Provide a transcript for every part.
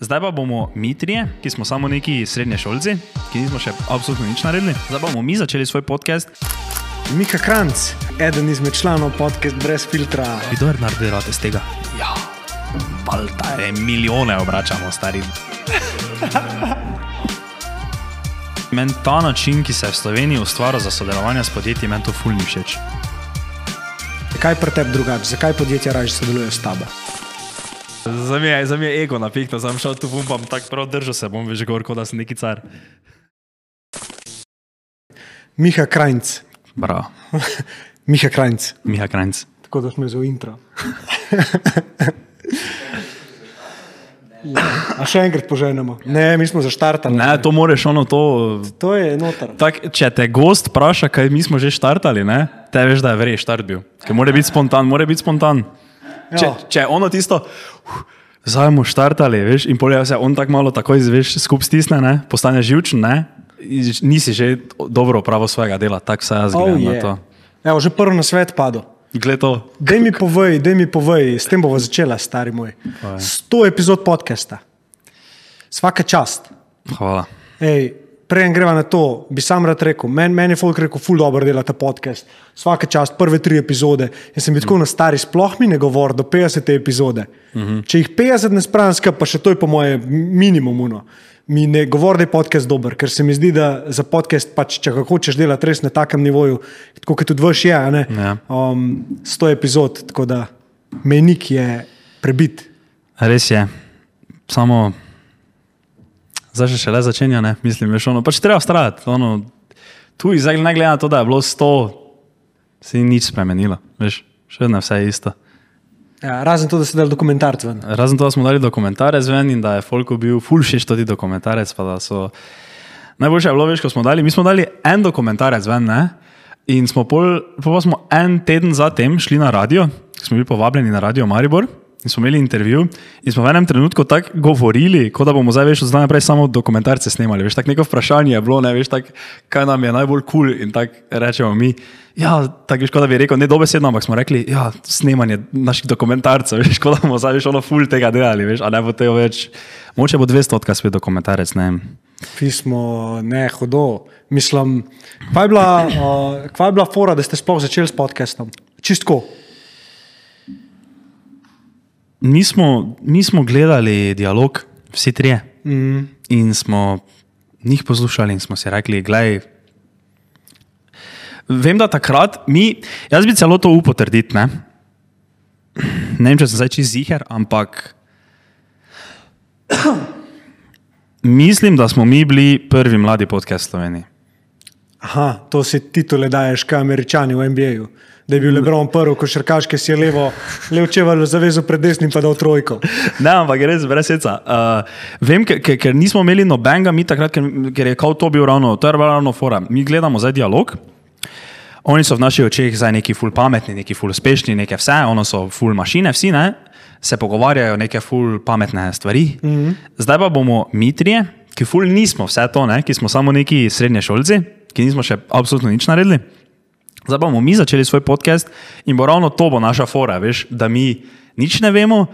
Zdaj pa bomo mi trije, ki smo samo neki srednje šolci, ki nismo še absolutno nič naredili. Zdaj pa bomo mi začeli svoj podcast. Mika Kranc, eden izmed članov podcasta Brez filtra. Kdo je naredil rad iz tega? Ja, paltare, milijone obračamo, stari. Meni ta način, ki se je v Sloveniji ustvaril za sodelovanje s podjetji, meni to fulni všeč. Zakaj pri tebi drugače? Zakaj podjetja raje sodelujejo s tabo? Za me, je, za me je ego napihto, sem šel tu pumpam, tako prav držal se bom, veš, gor, kot da sem neki car. Miha Krajnc. Bravo, Miha Krajnc. Miha Krajnc. Tako da smo za intro. Ja. A še enkrat poženemo. Ne, mi smo zaštartali. Ne, to moraš ono to. To je noter. Tak, če te gost vpraša, kaj mi smo že štartali, ne, te veš, da je vrej štart bil. Ker mora biti spontan, mora biti spontan. Če, Ja. če je ono tisto, uh, zdaj bomo štartali, veš, in polje se on tako malo takoj zveš, skup stisne, ne, postane živčen, ne, nisi že dobro opravil svojega dela, tako se jaz Oh, gledam na to. Evo, že prvi na svet padel. Dej mi povej, dej mi povej, s tem bomo začela, stari moj. Sto epizod podcasta. Svaka čast. Hvala. Ej, Preden greva na to, bi sam rad rekel, meni men je folk rekel, ful dobro dela ta podcast. Svaka čast, prve tri epizode. Jaz sem bil tako na stari, sploh mi ne govori do 50 epizode. Uh -huh. Če jih 50 ne spravim pa še to je po moje minimum. Uno. Mi ne govori, da je podcast dober, ker se mi zdi, da za podcast, pač, če ga hočeš delati res na takem nivoju, tako kot tudi vaš je, Ja. um, 100 epizod, tako da menik je prebit. Res je. Samo, zdaj še le začenja, ne? mislim, veš, ono, pač treba vztrajati. Ono, tu je zdaj, ne glede na to, da je bilo 100, se ni nič spremenilo, veš, še vedno je vse isto. Ja, razen to, da se dela dokumentarc ven. Razen to, da smo dali dokumentarec ven in da je Folku bil ful všeč tudi dokumentarec. so- Najboljše je bilo, veš, ko smo dali, mi smo dali en dokumentarec ven, ne? In smo pol, pol smo en teden zatem šli na radio, smo bili povabljeni na radio Maribor in smo imeli intervju in smo v enem trenutku tako govorili, kot da bomo zdaj veš od zdaj naprej samo dokumentarce snemali. Veš, tako neko vprašanje je bilo, ne veš, tak, kaj nam je najbolj kul cool in tako rečemo mi. Ja, tako veš, kot da bi rekel, ne dobesedno, ampak smo rekli, ja, snemanje naših dokumentarcev, veš, kot da bomo zdaj veš ono ful tega delali, veš, a ne bo tega več. Moče bo 200 odkaz spet dokumentarec, ne vem. Pismo, ne, hodo. Mislim, kva je bila, uh, kva je bila fora, da ste sploh začeli s podcastom? Čistko. Mi smo, mi smo gledali dialog, vsi trije. Mm. In smo njih poslušali in smo si rekli, gledaj. Vem, da takrat mi, jaz bi celo to upal trditi, ne? ne vem, če sem zdaj čez ziger, ampak mislim, da smo mi bili prvi mladi podcast v Sloveniji. Aha, to si titule daješ, kaj američani v NBA-ju. Da je bil Lebron prvi, košarkaš, ki si je levo, levo čevelj zavezal pred desnim, pa dal trojko. Ne, ampak res brez seca. Uh, vem, ker, ker, ker nismo imeli nobenega, mi takrat, ker, ker je kao to bil ravno, to je bila ravno fora. Mi gledamo zdaj dialog. Oni so v naših očeh zdaj neki ful pametni, neki ful uspešni, neke vse, ono so ful mašine, vsi ne, se pogovarjajo neke ful pametne stvari. Mm -hmm. Zdaj pa bomo mi trije, ki ful nismo vse to, ne, ki smo samo neki srednje šolci, ki nismo še absolutno nič naredili. Zdaj bomo mi začeli svoj podcast in bo ravno to bo naša fora, veš, da mi nič ne vemo,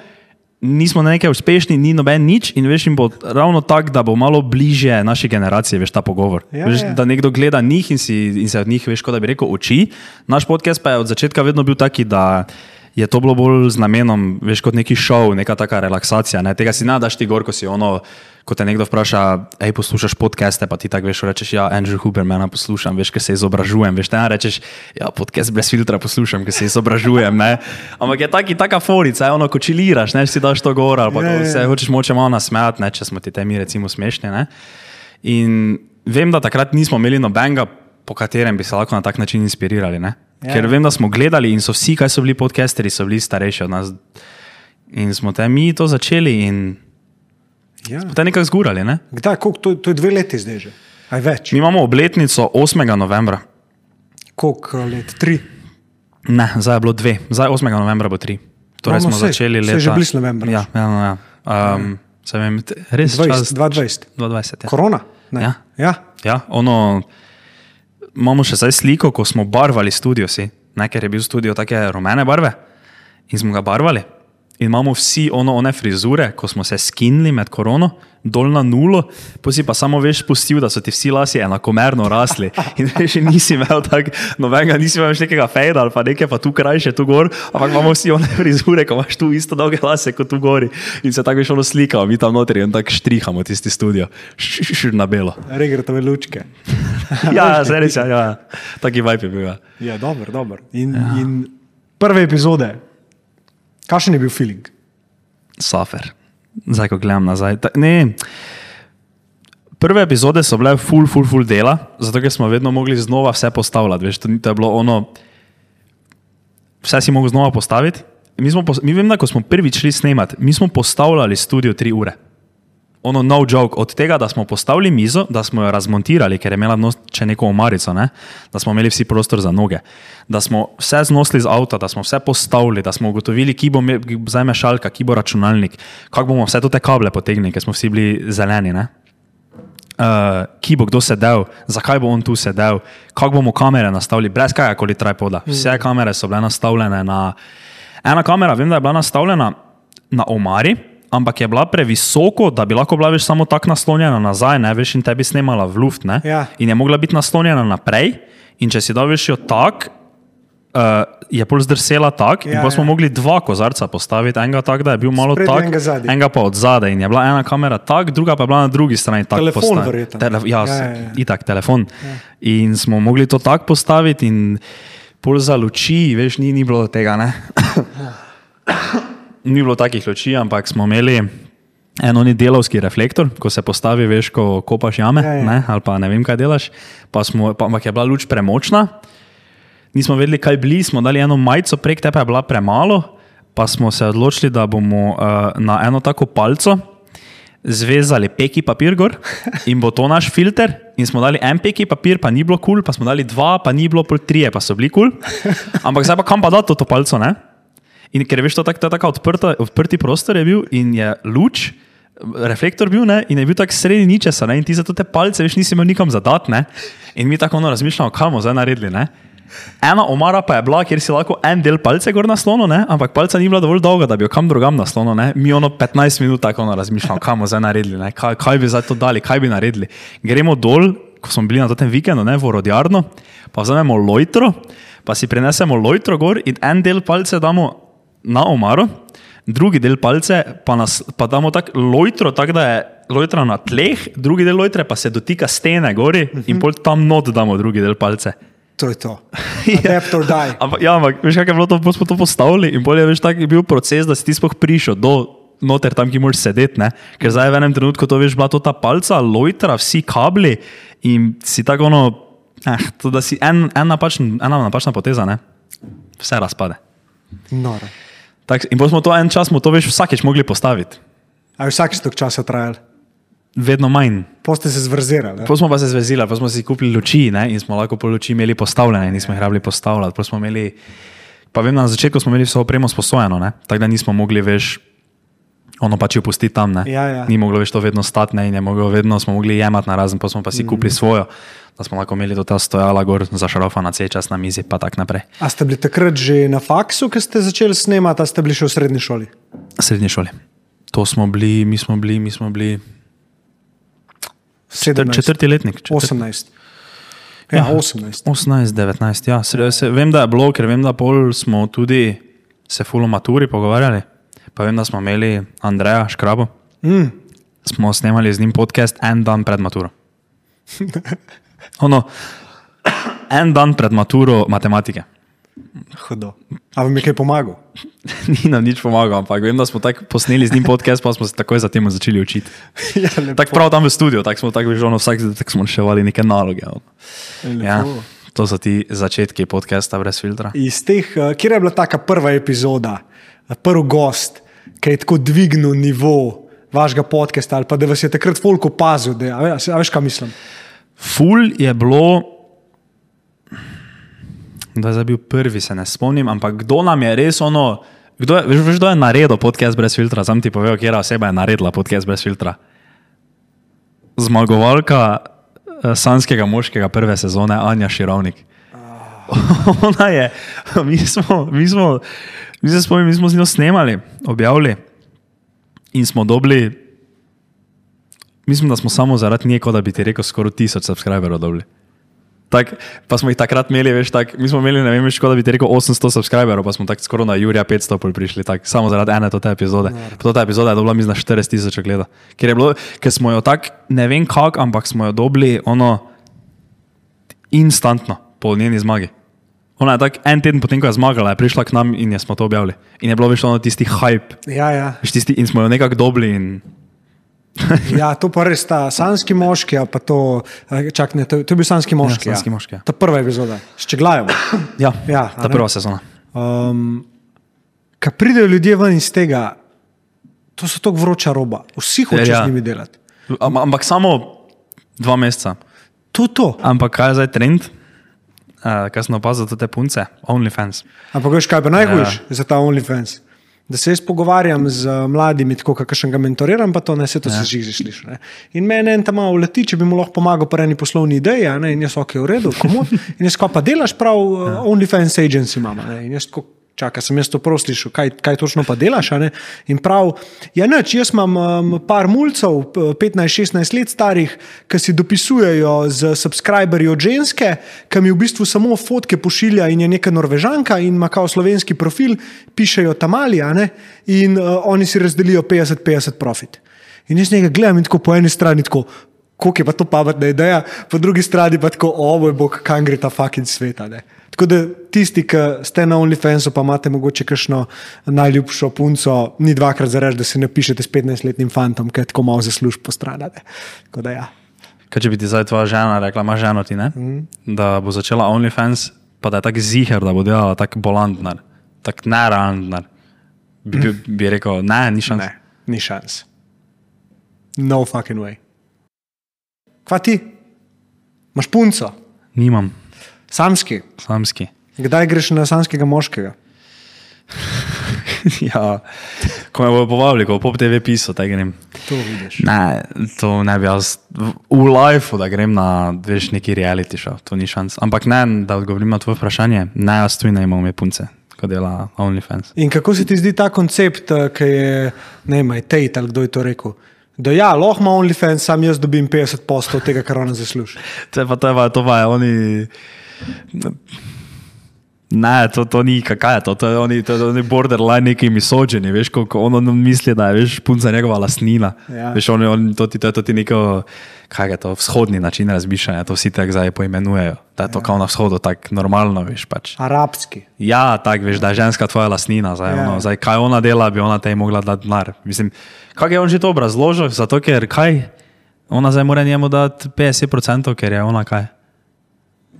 nismo nekaj uspešni, ni noben nič in veš, in bo ravno tako, da bo malo bliže naši generaciji, veš, ta pogovor. Ja, veš, ja. da nekdo gleda njih in, si, in se od njih, veš, kot da bi rekel, uči. Naš podcast pa je od začetka vedno bil taki, da je to bilo bolj z namenom, veš, kot neki šov, neka taka relaksacija. Ne? Tega si nadaš ti gor, ko si ono, ko te nekdo vpraša, hej, poslušaš podcaste, pa ti tako veš, rečeš, ja, Andrew Hubermana poslušam, veš, ker se izobražujem, veš, te ne rečeš, ja, podcast brez filtra poslušam, ker se izobražujem, ne. Ampak je taki, taka forica, je ono, ko čiliraš, ne, si daš to gor, ali pa Ja, ko ja. se hočeš moče malo nasmejati, ne, če smo ti temi recimo smešni, ne. In vem, da takrat nismo imeli nobenega, po katerem bi se lahko na tak način inspirirali, ne. Ja. Ker vem, da smo gledali in so vsi, kaj so bili podcasteri, so bili starejši od nas. In smo te mi to začeli in Ja. te nekako zgurali, ne. Kdaj, koliko, to, to je dve leti zdaj že. Aj več. Mi imamo obletnico 8. novembra. Koliko let? Tri. Ne, zdaj je bilo dve, zdaj 8. novembra bo tri. Torej No, smo sej, začeli leta. že blizu novembra. Ja, ja, no, ja. Um, vem, res 20, čas, 2020. 2020. Ja. Korona? Ne. Ja. ja. ja, ono, imamo še zdaj sliko, ko smo barvali studio si, ne, ker je bil studio take rumene barve in smo ga barvali. In imamo vsi ono, one frizure, ko smo se skinili med korono, dol na nulo, posi pa samo veš pustil, da so ti vsi lasi enakomerno rasli. In veš, nisi imel tak, nobenega, nisi imel nekega fejda ali pa nekaj pa tu krajše, tu gor, ampak imamo vsi one frizure, ko imaš tu isto dolge lase kot tu gori. In se tako veš ono slikamo, mi tam notri in tako štrihamo tisti studio, šir na belo. Regretove lučke. Ja, zdaj res, ja, ja. taki vibe je bil. Ja. Ja, dober, dober. In, ja. in prve epizode, kakšen je bil feeling? Safer. Zdaj, ko gledam nazaj. Ta, ne, prve epizode so bile full, full, full dela, zato ker smo vedno mogli znova vse postavljati. Veš, to, to je bilo ono, vse si mogel znova postaviti. Mi, smo, mi vem, da ko smo prvič šli snemati, mi smo postavljali studio tri ure. Ono no joke, od tega, da smo postavili mizo, da smo jo razmontirali, ker je imela nos, če neko omarico, ne? da smo imeli vsi prostor za noge, da smo vse znosili z avta, da smo vse postavili, da smo ugotovili, ki bo me- ki bo zdaj mešalka, ki bo računalnik, kako bomo vse te kable potegnili, ker smo vsi bili zeleni. Ne? Uh, ki bo kdo sedel, zakaj bo on tu sedel, kako bomo kamere nastavili, brez kakorkoli tripoda. Vse kamere so bile nastavljene na. Ena kamera, vem, da je bila nastavljena na omari, ampak je bila previsoko, da bi lahko bila več samo tako naslonjena nazaj, ne veš, in tebi snemala v luft. ne. Ja. In je mogla biti naslonjena naprej, in če si dal veš jo tak. Uh, je pol zdrsela tako, Ja, in pa smo ja. mogli dva kozarca postaviti, enega tako, da je bil malo Sprednji, tak, enega enega pa od zadaj. In je bila ena kamera tako, druga pa je bila na drugi strani tako Telefon verjetno. Tele, Ja, ja, ja, ja. itak, telefon. Ja. In smo mogli to tako postaviti, in pol za luči, veš, ni, ni bilo tega. Ni bilo takih luči, ampak smo imeli. En oni delovski reflektor, ko se postavi, veš, ko kopaš jame, Ja, ja. ne, ali pa ne vem, kaj delaš, pa smo, pa, ampak je bila luč premočna, nismo vedeli, kaj bili, smo dali eno majico, prek tebe je bila premalo, pa smo se odločili, da bomo uh, na eno tako palco zvezali peki papir gor in bo to naš filter. In smo dali en peki papir, pa ni bilo kul, cool, pa smo dali dva, pa ni bilo pol trije, pa so bili kul. Cool. Ampak zdaj pa kam pa dati to, to palco, ne? In ker veš, to, tak, to je tako odprta, odprti prostor je bil in je luč. Reflektor bil ne, in je bil tako sredi ničesa, ne, in ti zato te palce, veš, nisi imel nikam zadati, ne, in mi tako ono razmišljamo, kaj bomo zdaj naredili, ne. Ena omara pa je bila, kjer si lahko en del palce gor naslonil, ne, ampak palca ni bila dovolj dolga, da bi jo kam drugam naslonil, ne. Mi ono 15 minut tako ono razmišljamo, kaj bomo zdaj naredili, ne, kaj, kaj bi zdaj to dali, kaj bi naredili. Gremo dol, ko smo bili na tem vikendu, ne, v Orodjarno, pa vzamemo lojtro, pa si prinesemo lojtro gor in en del palce damo na omaro, drugi del palce pa, nas, pa damo tako lojtro, tako da je lojtra na tleh, drugi del lojtre pa se dotika stene gori in pol tam not damo drugi del palce. To je to. Adapt or die. Ampak, ja, ampak veš, kaj je bilo to, pol smo to postavili in bolje, veš, tak je bil proces, da si ti sploh prišel do noter, tam, ki moraš sedeti, ne? ker zdaj v enem trenutku to veš, bila to ta palca, lojtra, vsi kabli in si tako ono, eh, to, da si en, en napačen, ena napačna poteza, ne? vse razpade. Noro. Tak, in potem smo to en čas, smo to veš, vsakeč mogli postaviti, A je vsak stok časa trajal? vedno manj. Poste se zvrzirali. Potem smo pa se zvezili, pa smo si kupili luči ne? in smo lahko po luči imeli postavljene, nismo jih rabili postavljati. Potem smo imeli, pa vem, na začetku smo imeli vso opremo sposojeno, ne? tako da nismo mogli več ono pač jo pustiti tam. Ne? Ja, ja. Ni moglo več to vedno stati ne? in je moglo vedno smo mogli jemati na razen, pa smo pa si kupili Mhm. svojo, da smo lahko imeli ta stojala gor za šarofana cel čas na mizi, pa tako naprej. A ste bili takrat že na faksu, ko ste začeli snemati, a ste bili še v srednji šoli? Srednji šoli. To smo bili, mi smo bili, mi smo bili 17, četrti letnik. Četrti. 18. Ja, 18. 18, 19, ja. Se, se, vem, da je bilo, ker vem, da pol smo tudi se fulo maturi pogovarjali. Pa vem, da smo imeli Andreja Škrabo. Mm. Smo snemali z njim podcast en dan pred maturo. Ono, en dan pred maturo matematike. Hudo. A vam je kaj pomagal? Ni nam nič pomagal, ampak vem, da smo tako posneli z njim podcast, pa smo se takoj zatem začeli učiti. ja. Tako prav tam v studiu, tako smo tako že ono vsak tak smo reševali neke naloge. ono. Lepo. Ja, to so ti začetki podcasta brez filtra. Iz teh, uh, kjer je bila taka prva epizoda, eh, prvi gost, ki je tako dvignil nivo vašega podcasta, ali pa da vas je takrat folk opazil, da je, a, veš- a veš, kaj mislim? Ful je bilo, da je bil prvi, se ne spomnim, ampak kdo nam je res ono. Kdo je, veš, veš, kdo je naredil podcast brez filtra? Sam ti povem, kera oseba je naredila podcast brez filtra. Zmagovalka eh, sanskega moškega prve sezone, Anja Širovnik. Ona je, mi smo, mi smo Mi se spomnim, mi smo z njo snemali, objavili in smo dobili, mislim, da smo samo zaradi nje, kot da bi ti rekel, skoraj tisoč subscriberov dobili. Tak, pa smo jih takrat imeli, veš, tak, mi smo imeli, ne vem, več, kot da bi ti rekel 800 subscriberov, pa smo tako skoraj na Jurija 500 pol prišli, tak, samo zaradi ene te epizode. Pa ta epizoda je dobila, mislim, 40 tisoč ogleda. Ker, bilo, ker smo jo tako, ne vem kako, ampak smo jo dobili ono instantno po njeni zmagi. Ona je tako en teden potem, ko je zmagala, je prišla k nam in je smo to objavili. In je bilo več ono tisti hype, Ja, ja. tisti, in smo jo nekako dobili. In, ja, to pa res ta sanski moški, a pa to, čak ne, to, to je bil sanski moški. Sanjski moški, ja. Ta prva epizoda, s čeglajem. ja, Ja, ta prva sezona. Um, Ko pridejo ljudje ven iz tega, to so tako vroča roba, vsi hočejo Ja. ja. z njimi delati. Am, ampak samo dva meseca. To to. Ampak kaj je zdaj trend? Uh, kaj sem opazil, to te punce, OnlyFans. Ampak veš, kaj pa najhujš ja. za ta OnlyFans? Da se jaz pogovarjam z uh, mladimi, tako kot še ga mentoriram, pa to ne se to ja. že sliši. Ne? In meni en tam malo uleti, če bi mu lahko pomagal pri eni poslovni ideji, ne? in jaz ok, v redu, komu. In jaz, ko pa delaš prav, uh, OnlyFans agency imamo. ne, In jaz, ko čaka, sem jaz to prav slišal, kaj, kaj točno pa delaš. In prav, ja, neč, jaz imam um, par mulcev, p- 15-16 let starih, ki si dopisujejo z subscriberji od ženske, ki mi v bistvu samo fotke pošilja in je neka norvežanka in ima kao slovenski profil, pišejo tamali, a ne, in uh, oni si razdelijo 50-50 profit. In jaz nekaj gledam in tako po eni strani tako. Kako je pa to pametna ideja, po drugi strani pa tako, o moj bog, kam gre ta fucking svet. Tako da tisti, ki ste na OnlyFansu, pa imate mogoče kakšno najljubšo punco, ni dvakrat za reči, da se ne pišete s 15-letnim fantom, je tako malo zasluž po stran. a ne. Tako da ja. Kaj če bi ti zdaj tvoja žena rekla, ima ženo ti, ne? Mm. da bo začela OnlyFans, pa da je tako ziger, da bo delala tako bolantnar, tako nerealnar. Bi, bi, bi rekel, ne, ni šans. Ne, ni šans. No fucking way. Kva ti? Imaš punco, Nimam, samski. samski. Kdaj greš na samskega moškega? ja, ko me bodo povabili, ko bo pop TV pisal, da grem. To vidiš. Ne, to ne bi jaz v, lifeu, da grem na veš, neki reality show, to ni šans. Ampak ne, da odgovorim na tvoje vprašanje, ne, jaz tu ne imam punce, ko dela OnlyFans. In kako se ti zdi ta koncept, eh, ki je, ne vem, Tate ali kdo je to rekel? Da ja, lahko ima OnlyFans, sam jaz dobim 50 postov tega, kar ona zasluži. To je pa, to je pa, to pa je oni. Ne, to, to ni kakaj, to, to je oni, to je oni borderline neki misođeni, veš, ko, ko on, on misli, da je veš, punca njegova lastnina. Ja. Veš, on, on, to, ti, to je to ti neko, kaj je to, vzhodni način razmišljanja, to vsi tako zdaj poimenujejo, da je to ja. kao na vzhodu tako normalno, veš, pač. Arabski. Ja, tako veš, da je ženska tvoja lastnina, zdaj, Ja. ono, zdaj kaj ona dela, bi ona tej mogla dati denar. Mislim, kako je on že to obrazložil, zato ker kaj, ona zdaj mora njemu dati 50%, ker je ona kaj.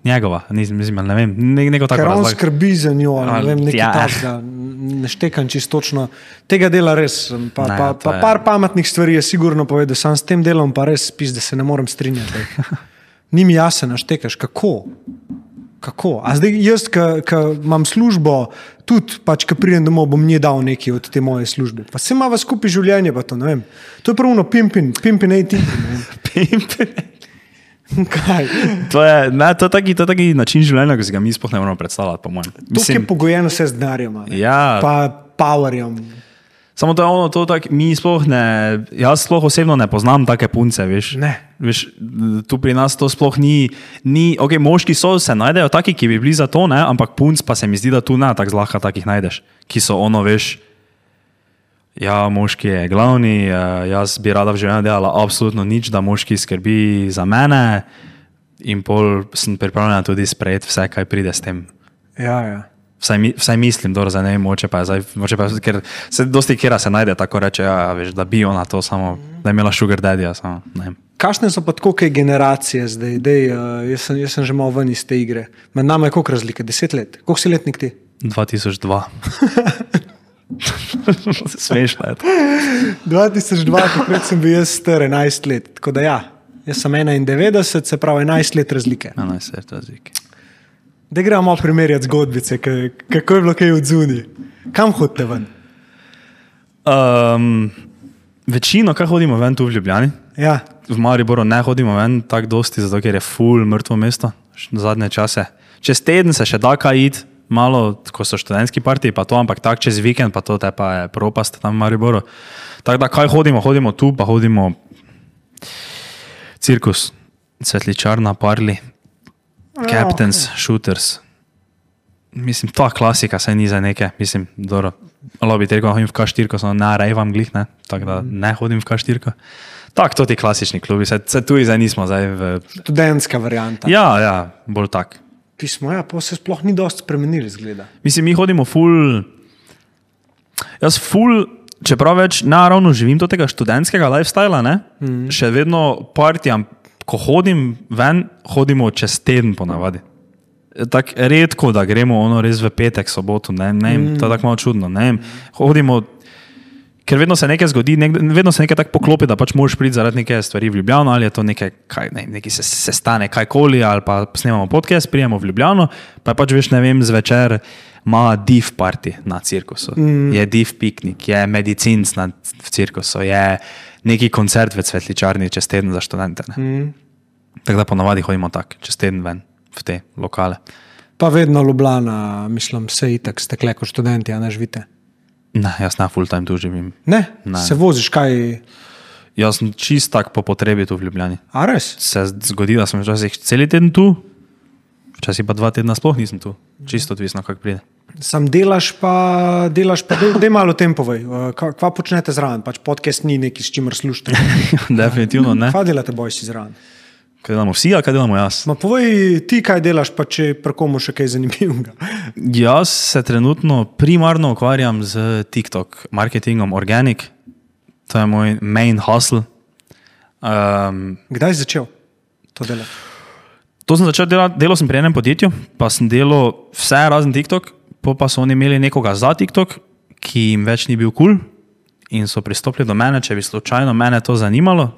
Njegova, nisem, ne vem, ne, neko tako Ker on razlaga. skrbi za njo, ne Ali- vem, nekaj ja. takega, ne štekam čisto točno. Tega dela res. Pa, Ne, pa, pa je- par pametnih stvari je sigurno povedal, sam s tem delom pa res spis, da se ne morem strinjati. Ni mi jasno, naštekaš, kako. Kako? A zdaj jaz, ki imam službo, tudi, pač, ki pridem domov, bom njej dal nekaj od te moje službe. Pa se imamo skupaj življenje, pa to ne vem. To je pravno pimpin, pimpin, ej, timpin. Kaj? To je, ne, to je taki, to je taki način življenja, ki si ga mi sploh ne moremo predstavljati, po. Tukaj je pogojeno vse z denarjem? Ja. pa powerjem. Samo to je ono, to tak, mi sploh ne, jaz sploh osebno ne poznam take punce, veš. Ne. Veš, tu pri nas to sploh ni, ni ok, moški so, se najdejo taki, ki bi bili za to, ne, ampak punc pa se mi zdi, da tu ne tako zlahka takih najdeš, ki so ono, veš, ja, moški je glavni, eh, jaz bi rada v življenju delala absolutno nič, da moški skrbi za mene in pol sem pripravljena tudi sprejeti vse, kaj pride s tem. Ja, ja. Vsaj, mi, vsaj mislim, zdaj ne vem, moče pa je zdaj, moče pa, je- ker se dosti kera se najde, tako reče, ja, veš, da bi ona to samo, da je imela sugar daddy. Kakšne so pa tako kaj generacije zdaj? Dej, uh, jaz, sem, jaz sem že malo ven iz te igre. Med nami je koliko razlike? Deset let. Koliko si letnik ti? 2002. Smešno je to. 2002, takrat sem bil jaz star 11 let. Tako da ja, jaz sem 91, se pravi 11 let razlike. No, no, se je to razlike. Da gremo malo primerjati zgodbice, kako je bilo kaj od zunaj. Kam hodite ven? Um, večino, kaj hodimo ven tu v Ljubljani, Ja, v Mariboru ne hodimo ven tako dosti, zato ker je full mrtvo mesto, zadnje čase. Čez teden se še da kaj id malo, ko so študentski partiji, pa to, ampak tak čez vikend, pa to te pa je propast tam v Mariboru. Tako da kaj hodimo, hodimo tu, pa hodimo cirkus, svetličarna, parli, captains, okay. shooters. Mislim, ta klasika se ni za neke, mislim, dobro. Lahko bi rekel, hodim v kaštirko, samo na rejvam glih, ne, tako da ne hodim v kaštirko. Tako, to ti klasični klubi, se, se tu zdaj nismo. Zdaj v... Študentska varianta. Ja, ja, bolj tak. Pismo, ja, pa se sploh ni dosti spremenili, zgleda. Mislim, mi hodimo full. Jaz full, čeprav več naravno živim do tega študentskega lifestyla, ne, mm. še vedno partijam, ko hodim ven, hodimo čez teden ponavadi. Tako redko, da gremo ono res v petek, soboto, ne, ne, mm. to je tako malo čudno. Ne, hodimo ker vedno se nekaj zgodi, nek, vedno se nekaj tako poklopi, da pač moraš priti zaradi neke stvari v Ljubljano, ali je to nekaj, kaj, ne, nekaj se, se stane, kajkoli, ali pa snemamo podcast, prijemo v Ljubljano, pa pač veš, ne vem, zvečer ima div party na cirkusu, mm. je div piknik, je medicinc na cirkusu, je neki koncert v cvetličarni čez teden za študente. Mm. Tako da ponavadi hodimo tako, čez teden ven v te lokale. Pa vedno Ljubljana, mislim, vse itak ste kleko študenti, a ne živite. Ne, jaz na full time tu živim. Ne? ne. Se voziš kaj? Jaz sem čist tak po potrebi tu v Ljubljani. A res? Se zgodi, da sem včasih cel teden tu, včasih pa dva tedna sploh nisem tu. Čisto odvisno, kako pride. Sam delaš pa, delaš pa, da je malo tempovej. Kaj počnete zraven? Pač podcast ni neki, s čimer slušate. Definitivno ne. Kaj delate boj si zraven? Kaj delamo vsi, ali kaj delamo jaz? Ma povej ti, kaj delaš, pa če prekomu še kaj zanimivega. Jaz se trenutno primarno ukvarjam z TikTok marketingom, organik. To je moj main hustle. Um, Kdaj si začel to delati? To sem začel delati, delal sem pri enem podjetju, pa sem delal vse razen TikTok, pa so oni imeli nekoga za TikTok, ki jim več ni bil kul cool in so pristopili do mene, če bi slučajno mene to zanimalo,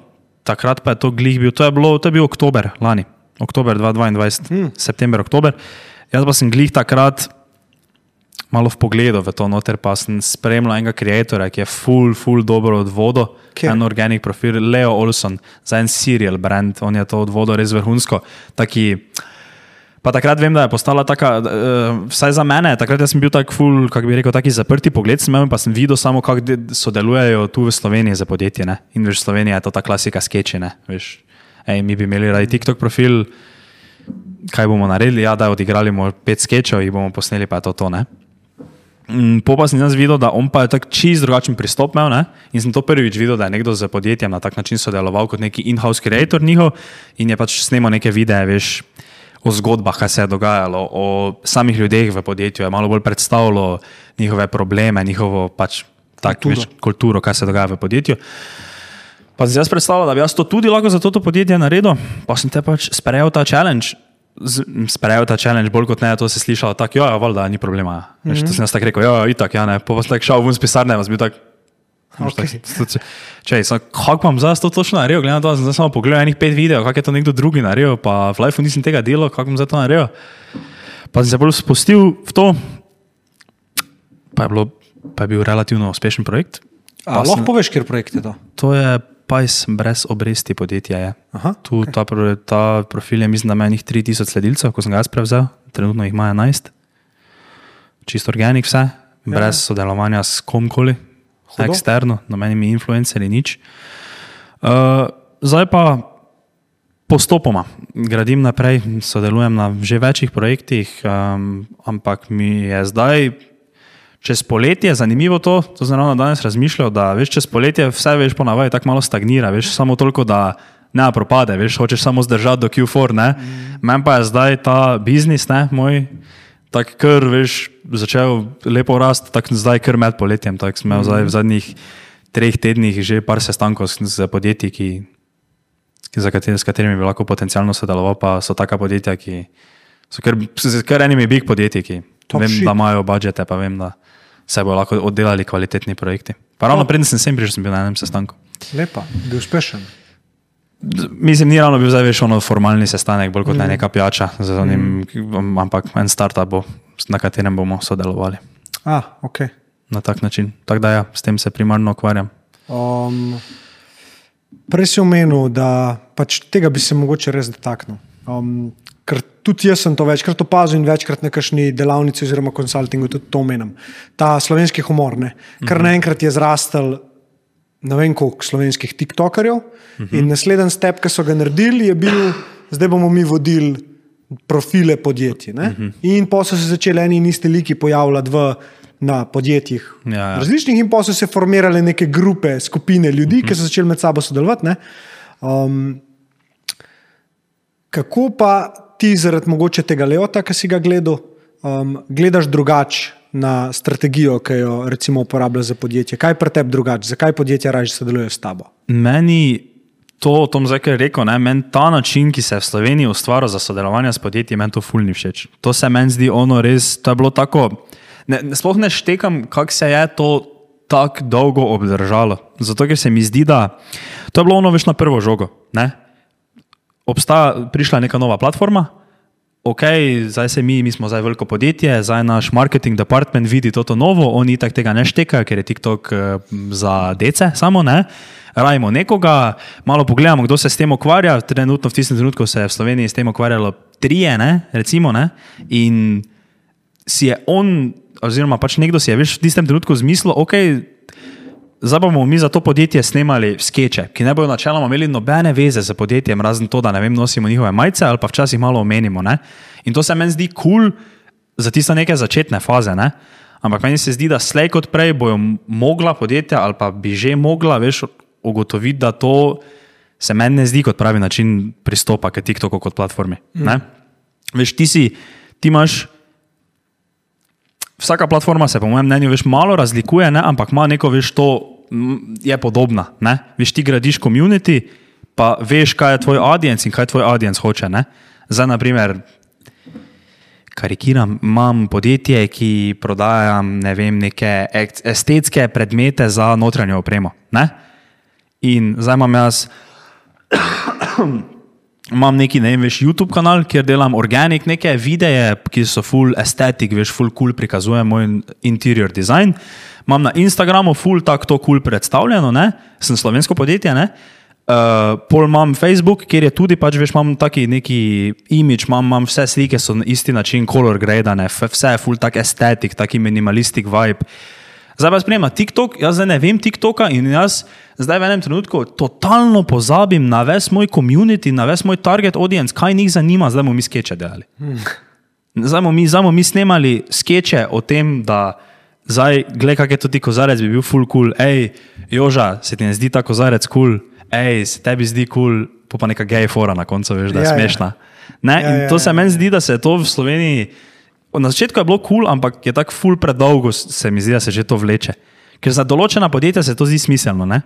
takrat pa je to glih bil, to je, bilo, to je bil oktober lani, oktober 2022, hmm. september, oktober. Jaz pa sem glih takrat malo v pogledu v to noter, pa sem spremljal enega ustvarjalca, ki je full, full dobro od vodo, je en organik profil, Leo Olson, za en serial brand, on je to od vodo res vrhunsko. Taki, Pa takrat vem, da je postala tako, uh, vsaj za mene, takrat sem bil tako ful, kako bi rekel, taki zaprti pogled, sem imel pa sem videl samo, kako sodelujejo tu v Sloveniji za podjetje. Ne? In veš, Slovenija je to ta klasika skečine. Mi bi imeli radi TikTok profil, kaj bomo naredili, ja, da odigrali bomo pet skečev in bomo posneli pa to to. Ne? Mm, po pa sem jaz videl, da on pa je tako čist drugačen pristop imel ne? in sem to prvič videl, da je nekdo z podjetjem na tak način sodeloval kot neki in-house creator njihov in je pač snemal neke videe, veš o zgodbah, kaj se je dogajalo, o samih ljudeh v podjetju, je malo bolj predstavljalo njihove probleme, njihovo pač, tak, kulturo. Več, kulturo, kaj se dogaja v podjetju. Pa sem jaz predstavljal, da bi jaz to tudi lahko za to podjetje naredil, pa sem te pač sprejel ta challenge. Sprejel ta challenge, bolj kot ne, to si slišal, tako, ja, valjda, ni problema. Mm -hmm. Veš, to sem jaz tako rekel, ja, itak, ja, ne, pa sem šel ven z pisarne, vas bi tako. Okay. Kako vam zdaj to točno naredil? Gledam, da sem samo pogledal enih pet videov, kako je to nekdo drugi naredil, pa v Life nisem tega delal, kako vam zdaj to naredil. Pa sem se bolj spustil v to, pa je, bilo, pa je bil relativno uspešen projekt. A, lahko sem, poveš, kje projekt je to? To je Pajs brez obresti podjetja. Je. Aha, tu, okay. ta, ta profil je, mislim, da ima njih 3000 sledilcev, ko sem ga jaz prevzel, trenutno jih ima 11. Čisto organik vse, brez ja. sodelovanja s komkoli. Hudo. eksterno, na meni mi influencerji nič. Uh, zdaj pa postopoma gradim naprej, sodelujem na že večjih projektih, um, ampak mi je zdaj. Čez poletje je zanimivo to, to sem ravno danes razmišljal, da veš, čez poletje vse veš ponavadi tako malo stagnira, veš samo toliko, da ne propade, veš, hočeš samo zdržati do Q4, ne. Mm. Meni pa je zdaj ta biznis, ne, moj, tako kar veš, začel lepo rasti, tako zdaj kar med poletjem. Tako imel mm -hmm. v zadnjih treh tednih že par sestankov z podjetji, ki, ki, kater, s katerimi bi lahko potencialno sodeloval, pa so taka podjetja, ki so kar, kar enimi big podjetji, ki Top vem, shit. da imajo budžete, pa vem, da se bodo lahko oddelali kvalitetni projekti. Pa ravno predtem sem sem prišel, sem bil na enem sestanku. Lepa, bil uspešen. Mislim, ni ravno bil zdaj več ono formalni sestanek, bolj kot mm. ne neka pijača, onim, mm. ampak en startup, bo, na katerem bomo sodelovali. Ah, okay. Na tak način. Tako da, ja, s tem se primarno ukvarjam. Um, prej si omenil, da pač tega bi se mogoče res dotaknil. Um, ker tudi jaz sem to večkrat opazil in večkrat na kakšni delavnici oziroma konsultingu tudi to omenjam. Ta slovenski humor, ne? kar naenkrat je zrastel. Ne vem, koliko slovenskih TikTokerjev. Uh -huh. In naslednji step, ki so ga naredili, je bil, zdaj bomo mi vodili profile podjetij. Uh -huh. In pa so se začeli eni in isti liki pojavljati v, na podjetjih. Ja, ja. Različnih, in pa so se formirale neke grupe, skupine ljudi, uh -huh. ki so začeli med sabo sodelovati. Um, kako pa ti, zaradi mogoče tega leota, ki si ga gledal, um, gledaš drugače na strategijo, ki jo recimo uporabljaš za podjetje? Kaj pri tebi drugače? Zakaj podjetja raje sodelujejo s tabo? Meni to, Tom zdaj je rekel, ne, meni ta način, ki se je v Sloveniji ustvaril za sodelovanje s podjetji, meni to fulni všeč. To se meni zdi ono res, to je bilo tako. Ne, sploh ne štekam, kako se je to tako dolgo obdržalo. Zato, ker se mi zdi, da to je bilo ono več na prvo žogo. Ne? Obstaja, prišla je neka nova platforma, ok, zdaj se mi, mi smo zdaj veliko podjetje, zdaj naš marketing department vidi to novo, oni tako tega ne štekajo, ker je TikTok eh, za dece samo, ne. Rajmo nekoga, malo pogledamo, kdo se s tem ukvarja. Trenutno, v tistem trenutku se je v Sloveniji s tem ukvarjalo trije, ne, recimo, ne, in si je on, oziroma pač nekdo si je veš, v tistem trenutku zmislil, ok, zdaj bomo mi za to podjetje snemali skeče, ki ne bodo načeloma imeli nobene veze z podjetjem, razen to, da ne vem, nosimo njihove majice ali pa včasih malo omenimo. Ne? In to se meni zdi kul cool za tiste neke začetne faze. Ne? Ampak meni se zdi, da slej kot prej bojo mogla podjetja ali pa bi že mogla, veš, ugotoviti, da to se meni ne zdi kot pravi način pristopa k TikToku kot platformi. Mm. Veš, ti si, ti imaš. Vsaka platforma se, po mojem mnenju, veš, malo razlikuje, ne? ampak ima neko, veš, to je podobna. Ne? Veš, ti gradiš komunity, pa veš, kaj je tvoj audience in kaj tvoj audience hoče. Ne? Zdaj, naprimer, karikiram, imam podjetje, ki prodaja ne vem, neke estetske predmete za notranjo opremo. Ne? In zdaj imam jaz. Imam neki, ne vem, veš, YouTube kanal, kjer delam organik, neke videe, ki so full estetik, veš, full cool prikazujem moj interior design. Imam na Instagramu full tak to cool predstavljeno, ne? sem slovensko podjetje, ne? Uh, pol imam Facebook, kjer je tudi, pač veš, imam taki neki imič, imam, imam vse slike, so na isti način color gradane, vse je full tak estetik, taki minimalistik vibe. Zdaj pa spremljam TikTok, jaz zdaj ne vem TikToka in jaz zdaj v enem trenutku totalno pozabim na ves moj community, na ves moj target audience, kaj njih zanima, zdaj bomo mi skeče delali. Zdaj bomo mi, mi snemali skeče o tem, da zdaj, gledaj, kak je to ti kozarec, bi bil full cool, hej, Joža, se ti ne zdi ta kozarec cool, hej, se tebi zdi cool, pa pa neka gej fora na koncu, veš, da je ja, ja. smešna. Ja. Ja, ja, to se ja, meni zdi, da se je to v Sloveniji. Na začetku je bilo cool, ampak je tako ful predolgo, se mi zdi, da se že to vleče. Ker za določena podjetja se to zdi smiselno. Ne?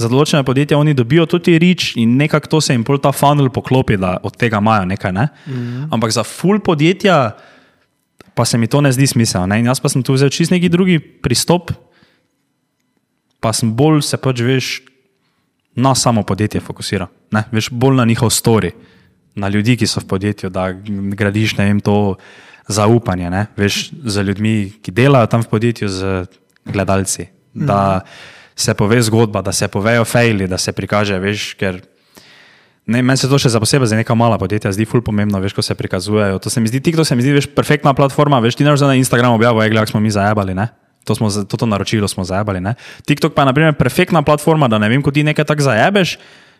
Za določena podjetja oni dobijo tudi rič in nekako to se jim pol ta funnel poklopi, da od tega imajo nekaj. Ne? Mm -hmm. Ampak za ful podjetja pa se mi to ne zdi smiselno. In jaz pa sem tu vzel čist neki drugi pristop, pa sem bolj se pač veš na samo podjetje fokusiral. Ne? Veš bolj na njihov story, na ljudi, ki so v podjetju, da gradiš ne vem to zaupanje, ne? veš, za ljudmi, ki delajo tam v podjetju, z gledalci. Da se pove zgodba, da se povejo fejli, da se prikaže, veš, ker. Ne, meni se to še za posebej za neka mala podjetja zdi ful pomembno, veš, ko se prikazujejo. To se mi zdi, TikTok se mi zdi, veš, perfektna platforma, veš, ti ne moreš na Instagramu objaviti, gledaj, smo mi zajabali, ne? To, smo, to, to naročilo smo zajabali, ne? TikTok pa je, na primer, perfektna platforma, da ne vem, ko ti nekaj tak zajabeš,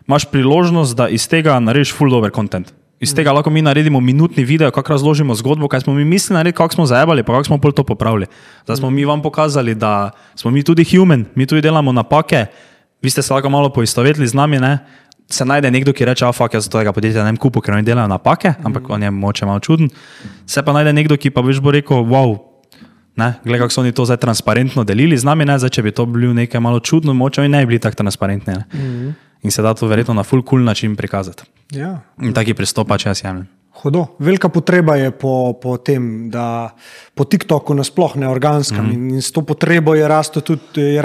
imaš priložnost, da iz tega narediš ful dober kontent. Iz tega lahko mi naredimo minutni video, kako razložimo zgodbo, kaj smo mi mislili narediti, kako smo zajabali, pa kako smo pol to popravili. Zdaj smo mi vam pokazali, da smo mi tudi human, mi tudi delamo napake. Vi ste se lahko malo poistovetili z nami, ne? Se najde nekdo, ki reče: Afak, jaz za tega podjetja ne vem, kupu, ker oni delajo napake, ampak mm. on je moče malo čuden. Se pa najde nekdo, ki pa veš bo rekel: Wow, gledaj, kako so oni to zdaj transparentno delili z nami, ne? zdaj če bi to bil nekaj malo čudno, moče oni ne bi bili tako transparentni. Mm. In se da to verjetno na full cool način prikazati. Ja. In taki pristopa, če jaz jemljem. Hudo. Velika potreba je po, po tem, da po TikToku nasploh ne organskem mm -hmm. in s to potrebo je raslo tudi, tudi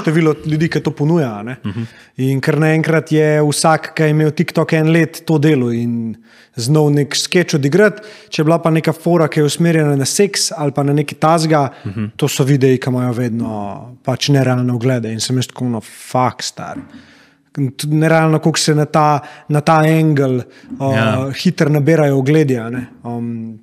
število ljudi, ki to ponuja. Mm -hmm. In ker naenkrat je vsak, ki je imel TikTok en let, to delo in znov nek sketch odigrati, če je bila pa neka fora, ki je usmerjena na seks ali pa na neki tazga, mm -hmm. to so videi, ki imajo vedno pač nerealne oglede in sem jaz tako no, fakt star Tudi Nerealno, kako se na ta, na ta angel uh, Ja. hitro nabirajo ogledja. ne. Um,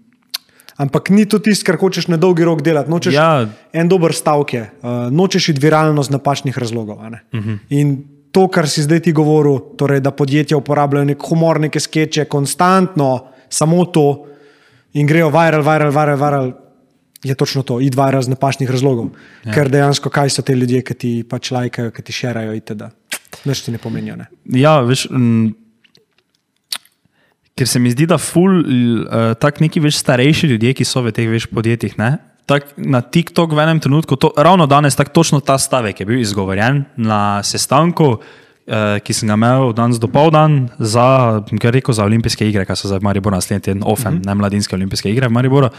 ampak ni to tisto, kar hočeš na dolgi rok delati. Nočeš, Ja. En dober stavek je, uh, nočeš iti viralno z napačnih razlogov. Uh Mhm. -huh. In to, kar si zdaj ti govoril, torej, da podjetja uporabljajo nek humor, neke skeče, konstantno, samo to in grejo viral, viral, viral, viral. Je točno to, id viral z napačnih razlogov. Ja. Ker dejansko, kaj so te ljudje, ki ti pač lajkajo, ki ti šerajo, itd. Nič ti ne pomenijo. Ne? Ja, veš, m, ker se mi zdi, da ful, uh, tak neki več starejši ljudje, ki so v teh več podjetjih, ne, tak na TikTok v enem trenutku, to, ravno danes, tako točno ta stavek je bil izgovorjen na sestanku, uh, ki sem ga imel danes do povdan za, rekel, za olimpijske igre, ki so zdaj v Mariboru naslednji teden, OFEM, mm -hmm. ne mladinske olimpijske igre v Mariboru.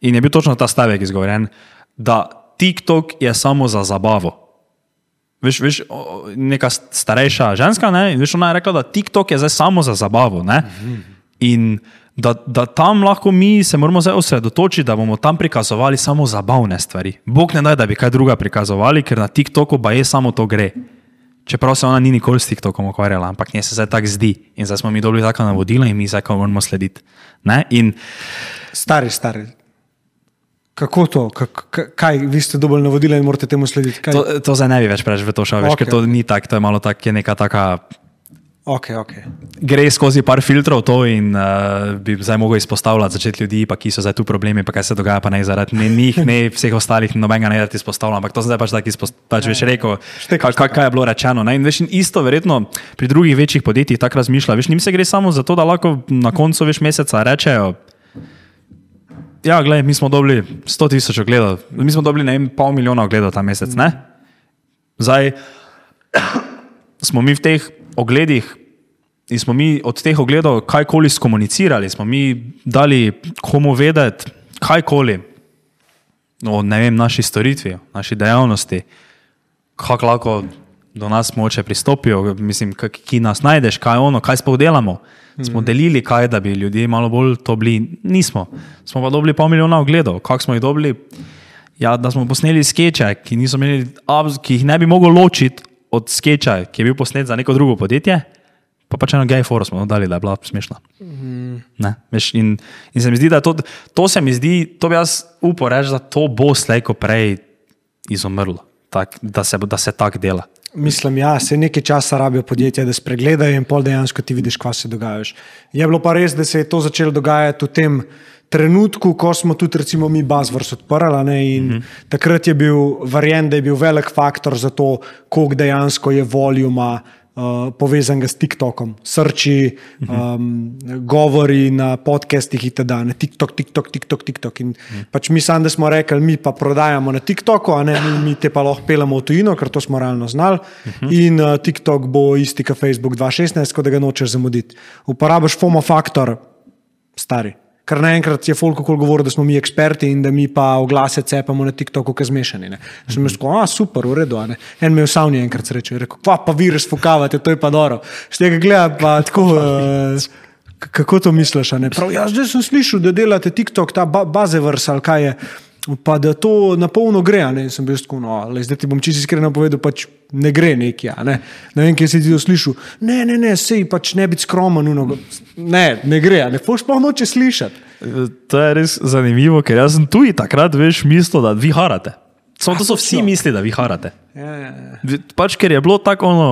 In je bil točno ta stavek izgovorjen, da TikTok je samo za zabavo. Veš, veš, neka starejša ženska, ne, in veš, ona je rekla, da TikTok je zdaj samo za zabavo. Ne, in da, da tam lahko mi se moramo zdaj osredotočiti, da bomo tam prikazovali samo zabavne stvari. Bog ne daj, da bi kaj druga prikazovali, ker na TikToku pa je samo to gre. Čeprav se ona ni nikoli s TikTokom ukvarjala, ampak nje se zdaj tako zdi. In zdaj smo mi dobili tako navodila in mi zdaj moramo slediti. Ne? In Stari, stari. Kako to? K- kaj, vi ste dobili navodila in morate temu slediti? Kaj? to, to zdaj ne bi več preveč v to šel, veš, Okej. ker to ni tako, to je malo tako, je neka taka Okay, okay. gre skozi par filtrov to in uh, bi zdaj mogel izpostavljati začeti ljudi, pa ki so zdaj tu problemi, pa kaj se dogaja, pa ne zaradi ne njih, ne vseh ostalih, nobenega ne rad izpostavljam, ampak to sem zdaj pač tako izpostavil, pač veš rekel, kaj, kaj, kaj je bilo rečeno. Ne? In veš, in isto verjetno pri drugih večjih podjetjih tako razmišlja, veš, njim se gre samo za to, da lahko na koncu veš meseca rečejo, ja, gledaj, mi smo dobili 100 tisoč ogledov, mi smo dobili ne vem, pol milijona ogledov ta mesec, ne? Zdaj, smo mi v teh ogledih in smo mi od teh ogledov kajkoli skomunicirali, smo mi dali komu vedeti, kajkoli o ne vem, naši storitvi, naši dejavnosti, kako lahko do nas moče pristopijo, mislim, ki nas najdeš, kaj ono, kaj sploh delamo. Smo delili kaj, da bi ljudje malo bolj to bili, nismo. Smo pa dobili pol milijona ogledov. Kako smo jih dobili? Ja, da smo posneli skeče, ki, imeli, ki jih ne bi mogel ločiti od skeča, ki je bil posnet za neko drugo podjetje, pa pač eno gej foro smo dali, da je bila smešna. Ne, veš, in, in se mi zdi, da to, to se mi zdi, to bi jaz upal reči, da to bo slejko prej izumrlo, tak, da se, da se tako dela. Mislim, ja, se nekaj časa rabijo podjetja, da spregledajo in pol dejansko ti vidiš, kaj se dogaja. Je bilo pa res, da se je to začelo dogajati v tem trenutku, ko smo tudi recimo mi Buzzwords odprli. ne, In mm -hmm. takrat je bil verjen, da je bil velik faktor za to, koliko dejansko je voljuma. Uh, povezanega s TikTokom, srči, um, govori na podcestih itd. Na TikTok, TikTok, TikTok, TikTok. In pač mi sami smo rekli, mi pa prodajamo na TikToku, a ne mi, mi te pa lahko pelemo v tujino, ker to smo realno znali. In uh, TikTok bo isti kot Facebook 2016, tako da ga nočeš zamuditi. Uporabiš FOMO faktor, stari. Ker naenkrat je folk okoli govoril, da smo mi eksperti in da mi pa oglase cepamo na TikToku, ki zmešani. Ne. Sem jaz rekel, a super, v redu. ne." En me je v savni enkrat srečal, je rekel, pa, pa vi razfukavate, to je pa dobro. Štega gleda pa tako. Uh, Kako to misliš? Prav, ja, zdaj sem slišal, da delate TikTok, ta ba bazevers ali kaj je. Pa da to na polno gre, ne In sem bil tako, no, le, zdaj ti bom čisto iskreno povedal, pač ne gre neki. Ne, ne vem, kje si ti to slišal. Ne, ne, ne, sej pač ne biti skromen, uno, ne, ne gre, ne, foš pa noče slišati. To je res zanimivo, ker jaz sem tudi takrat veš mislil, da vi harate. Samo to so vsi mislili, da vi harate. Ja, ja, ja. Pač ker je bilo tako ono,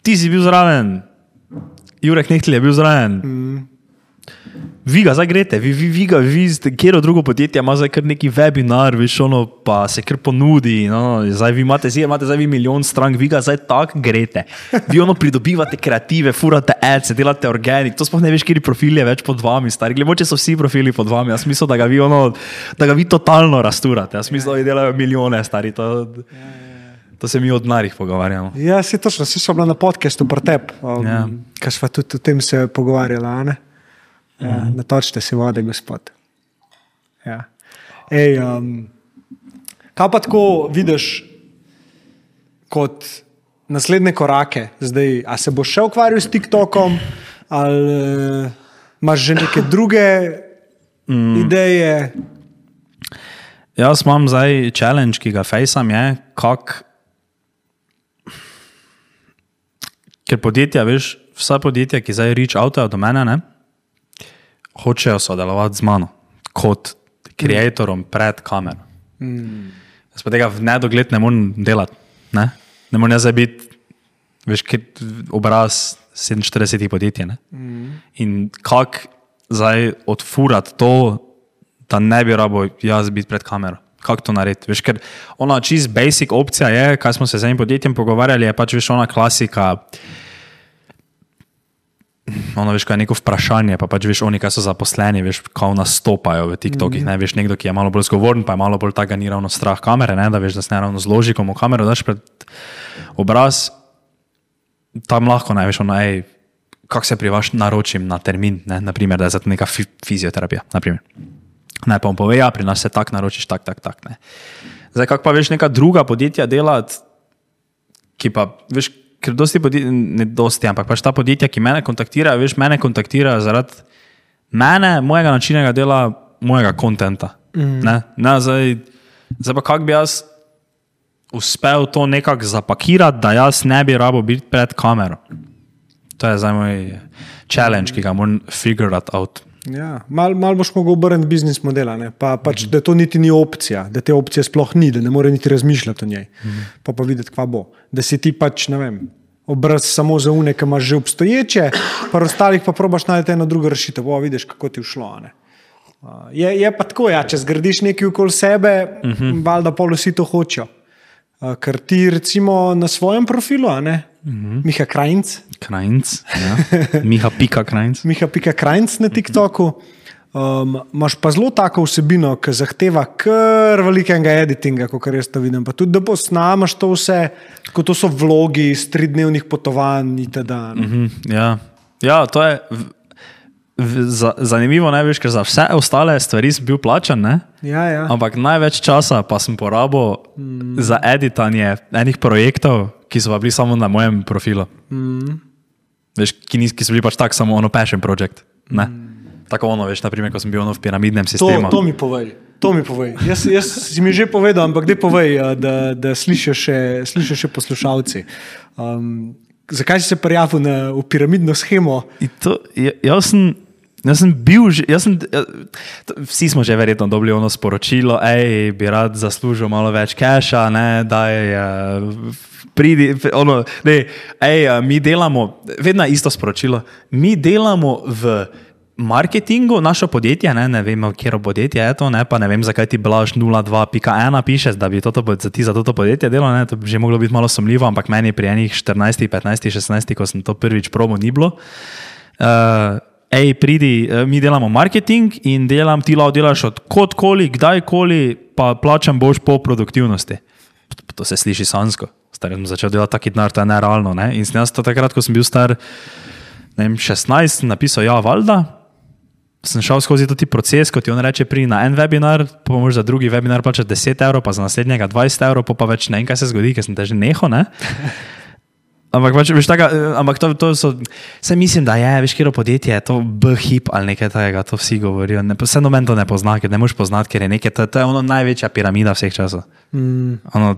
ti si bil zraven, Jurek Nehtel je bil zraven. Mm. Vi ga zdaj greste, vi, vi, vi ga, vi ste, kjer drugo podjetje ima zdaj kar neki webinar, veš, ono pa se kar ponudi. No, zdaj vi imate, zdaj imate zdaj vi milijon strank, vi ga zdaj tako greste. Vi ono pridobivate kreative, furate ads, delate organik, to sploh ne veš, kje profil je več pod vami, stari. Glemoče so vsi profili pod vami, jaz mislim, da ga vi, ono, da ga vi totalno rasturate. Jaz mislim, da vi delajo milijone, stari. To, to se mi od narih pogovarjamo. ja si točno, si so bila na podkastu Prtep, um, Ja. ja. ker smo tudi o tem se pogovarjali. Ja, natočite si vode, gospod. Ja. Ej, um, kaj pa tako vidiš kot naslednje korake? Zdaj, a se boš še ukvarjal s TikTokom, ali uh, imaš že neke druge mm. ideje? Jaz imam zdaj challenge, ki ga fejsam, je, kako Ker podjetja, veš, vsa podjetja, ki zdaj reach outajo do mene, ne, hočejo sodelovati z mano kot ustvarjalcem pred kamero. Mm. Jaz pa tega v nedogled ne morem delati. Ne, ne morem jaz biti, veš, obraz 47 podjetij. ne. In kako zdaj odfurati to, da ne bi rabo jaz biti pred kamero. Kako to narediti? Veš, ker ona čist basic opcija je, kaj smo se z enim podjetjem pogovarjali, je pač veš ona klasika. Ono, veš, kaj je neko vprašanje, pa pač veš, oni, kaj so zaposleni, veš, kako nastopajo v TikTokih. Mm. Ne, veš, nekdo, ki je malo bolj zgovoren, pa je malo bolj tako, ni ravno strah kamere, ne, da veš, da se ne ravno zloži, komu kamero daš pred obraz. Tam lahko najveš, ono, ej, kako se pri vas naročim na termin, ne, naprimer, da je za to neka fi fizioterapija. Naprimer. Naj pa vam pove, ja, pri nas se tako naročiš, tako, tako, tako. Ne. Zdaj, kako pa veš neka druga podjetja delati, ki pa, veš, ker dosti podjetij, ne dosti, ampak pač ta podjetja, ki mene kontaktirajo, veš, mene kontaktirajo zaradi mene, mojega načina dela, mojega kontenta. Mm. Ne, ne, zdaj, zdaj pa kako bi jaz uspel to nekako zapakirati, da jaz ne bi rabo biti pred kamero. To je zdaj moj challenge, ki ga moram figure out. Ja, Malo mal boš mogel obrniti biznis modela, ne? pa pač, da to niti ni opcija, da te opcije sploh ni, da ne more niti razmišljati o njej. Mm. Pa pa videti, kva bo. Da si ti pač, ne vem, obraz samo za une, ki imaš že obstoječe, pa ostalih pa probaš najti eno drugo rešitev, pa vidiš, kako ti je šlo. Uh, je, je pa tako, ja, če zgradiš nekaj okoli sebe, mm -hmm. valjda pol vsi to hočejo. Ker ti recimo na svojem profilu, a ne? -hmm. Miha Krajnc. Krajnc, ja. Miha Pika Krajnc. Miha Pika Krajnc na TikToku. Um, Imáš pa zelo tako vsebino, ki zahteva kar velikega editinga, kot jaz to vidim. Pa tudi, da posnamaš to vse, kot to so vlogi iz tridnevnih potovanj itd. Mm -hmm, ja. ja, to je za, zanimivo, ne veš, ker za vse ostale stvari sem bil plačan. Ne? Ja, ja. Ampak največ časa pa sem porabil mm. za editanje enih projektov, ki so pa bili samo na mojem profilu. Mm. Veš, ki, nis, ki so bili pač tako samo ono passion project. Mm. Tako ono, veš, naprimer, ko sem bil v piramidnem sistemu. To, to mi povej. To mi povej. Jaz, jaz si mi že povedal, ampak da povej, da, da slišiš še, še poslušalci. Um, zakaj si se prijavil na, v piramidno schemo? To, jaz, sem, jaz sem bil, jaz sem, vsi smo že verjetno dobili ono sporočilo, da bi rad zaslužil malo več keša, da je. Pridi, ono, ne, ej, mi delamo, vedno isto sporočilo. Mi delamo v marketingu, naše podjetje, ne, ne vem, kje podjetje je to, ne, pa ne vem, zakaj ti blaž 02.1 pišeš, da bi to, za ti za to podjetje delal, ne, to bi že moglo biti malo sumljivo, ampak meni pri enih 14, 15, 16, ko sem to prvič probo, ni bilo. Uh, Ej, pridi, eh, mi delamo marketing in delam, ti lahko delaš od kodkoli, kdajkoli, pa plačam boš po produktivnosti. To se sliši sansko. Star sem začel delati taki denar, to je nerealno. Ne? In sem jaz to takrat, ko sem bil star vem, 16, napisal, ja, valjda, sem šel skozi ti proces, kot ti on reče, pri na en webinar, pa moraš za drugi webinar plačati 10 evrov, pa za naslednjega 20 evrov, pa, pa več ne vem, kaj se zgodi, ker sem te že neho. Ne? Ampak, pač, veš, taka, ampak to, to so, vse mislim, da je, veš, kjer podjetje je to B-hip ali nekaj takega, to vsi govorijo. Ne, vse noben to ne pozna, ker ne moš poznati, ker je nekaj, to, to je ono največja piramida vseh časov. Mm. Ono,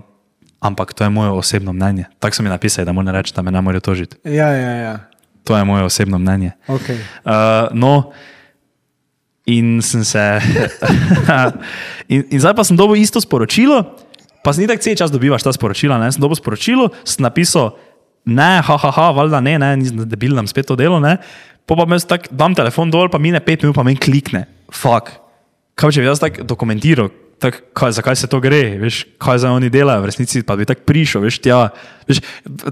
ampak to je moje osebno mnenje. Tako so mi napisali, da moram reči, da me ne morejo tožiti. Ja, ja, ja. To je moje osebno mnenje. Okay. Uh, no, In sem se. in, in zdaj pa sem dobil isto sporočilo, pa si ni tako cel čas dobivaš ta sporočila. Ne? Sem dobil sporočilo, sem napisal, ne, haha, ha, valjda ne, ne, nisem debil, nam spet to delo. Ne? Pa pa mi tak, dam telefon dol, pa mine pet minut, pa meni klikne. Fuk. Kaj če bi jaz tako dokumentiral, tak, kaj, zakaj se to gre, veš, kaj za oni delajo, v resnici pa bi tako prišel, veš, tja. Veš,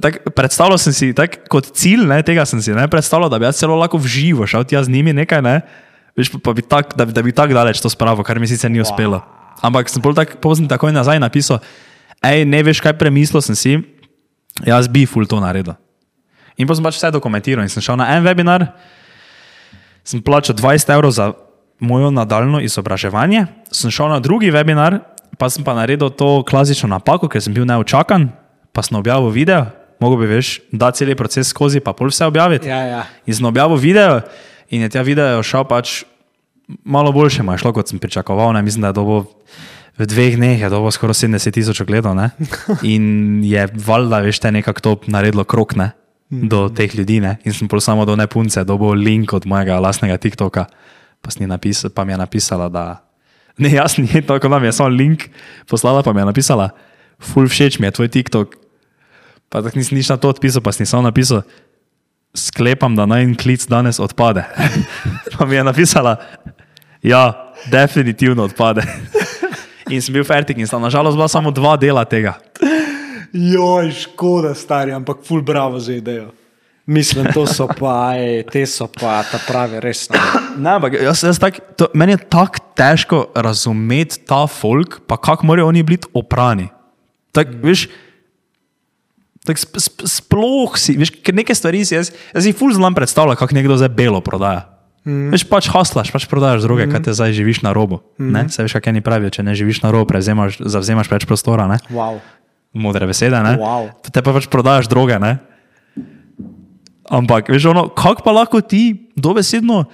tak, predstavljal sem si, tak, kot cilj ne, tega sem si ne, predstavljal, da bi jaz celo lahko v živo šel tja z njimi nekaj. Ne, Veš, pa bi tak, da, da bi tako daleč to spravil, kar mi sicer ni uspelo. Ampak sem tak, pozno takoj nazaj napisal, hej, ne veš, kaj premislil sem si, jaz bi ful to naredil. In pa sem pač vse dokumentiral in sem šel na en webinar, sem plačal 20 evrov za mojo nadaljno izobraževanje, sem šel na drugi webinar, pa sem pa naredil to klasično napako, ker sem bil neočakan, pa sem objavil video, mogo bi veš, da cel proces skozi, pa pol vse objaviti. Ja, ja. In sem objavil video in je ta video šel pač malo boljše, ima šlo, kot sem pričakoval. Ne? Mislim, da je dobo v dveh dneh, je dobo skoraj 70 tisoč ogledov. In je valjda, veš, te nekako to naredilo krok. Ne? do teh ljudi ne? in sem pol samo do ne punce, dobil link od mojega lastnega TikToka, pa, napis, pa mi je napisala, da ne, jaz ni tako, da mi je samo link poslala, pa mi je napisala, ful všeč mi je tvoj TikTok. Pa tako nisem nič na to odpisal, pa sem samo napisal, sklepam, da naj en klic danes odpade. pa mi je napisala, ja, definitivno odpade. In sem bil fertik in sta nažalost bila samo dva dela tega. Joj, škoda, stari, ampak ful bravo za idejo. Mislim, to so pa, ej, te so pa ta pravi, res. no. Ne, ampak jaz, jaz tak, to, meni je tako težko razumeti ta folk, pa kako morajo oni biti oprani. Tak, veš, tak sp, sp, sploh si, veš, ker neke stvari si jaz, jaz si ful znam predstavljati, kako nekdo zdaj belo prodaja. Mm. Veš, pač haslaš, pač prodajaš druge, mm. kaj te zdaj živiš na robu. Mm. Se veš, kaj eni pravijo, če ne živiš na robu, prevzemaš, zavzemaš več prostora, ne? Wow. modre besede, ne? Wow. Te pa pač prodajaš droge, ne? Ampak, veš, ono, kako pa lahko ti dobesedno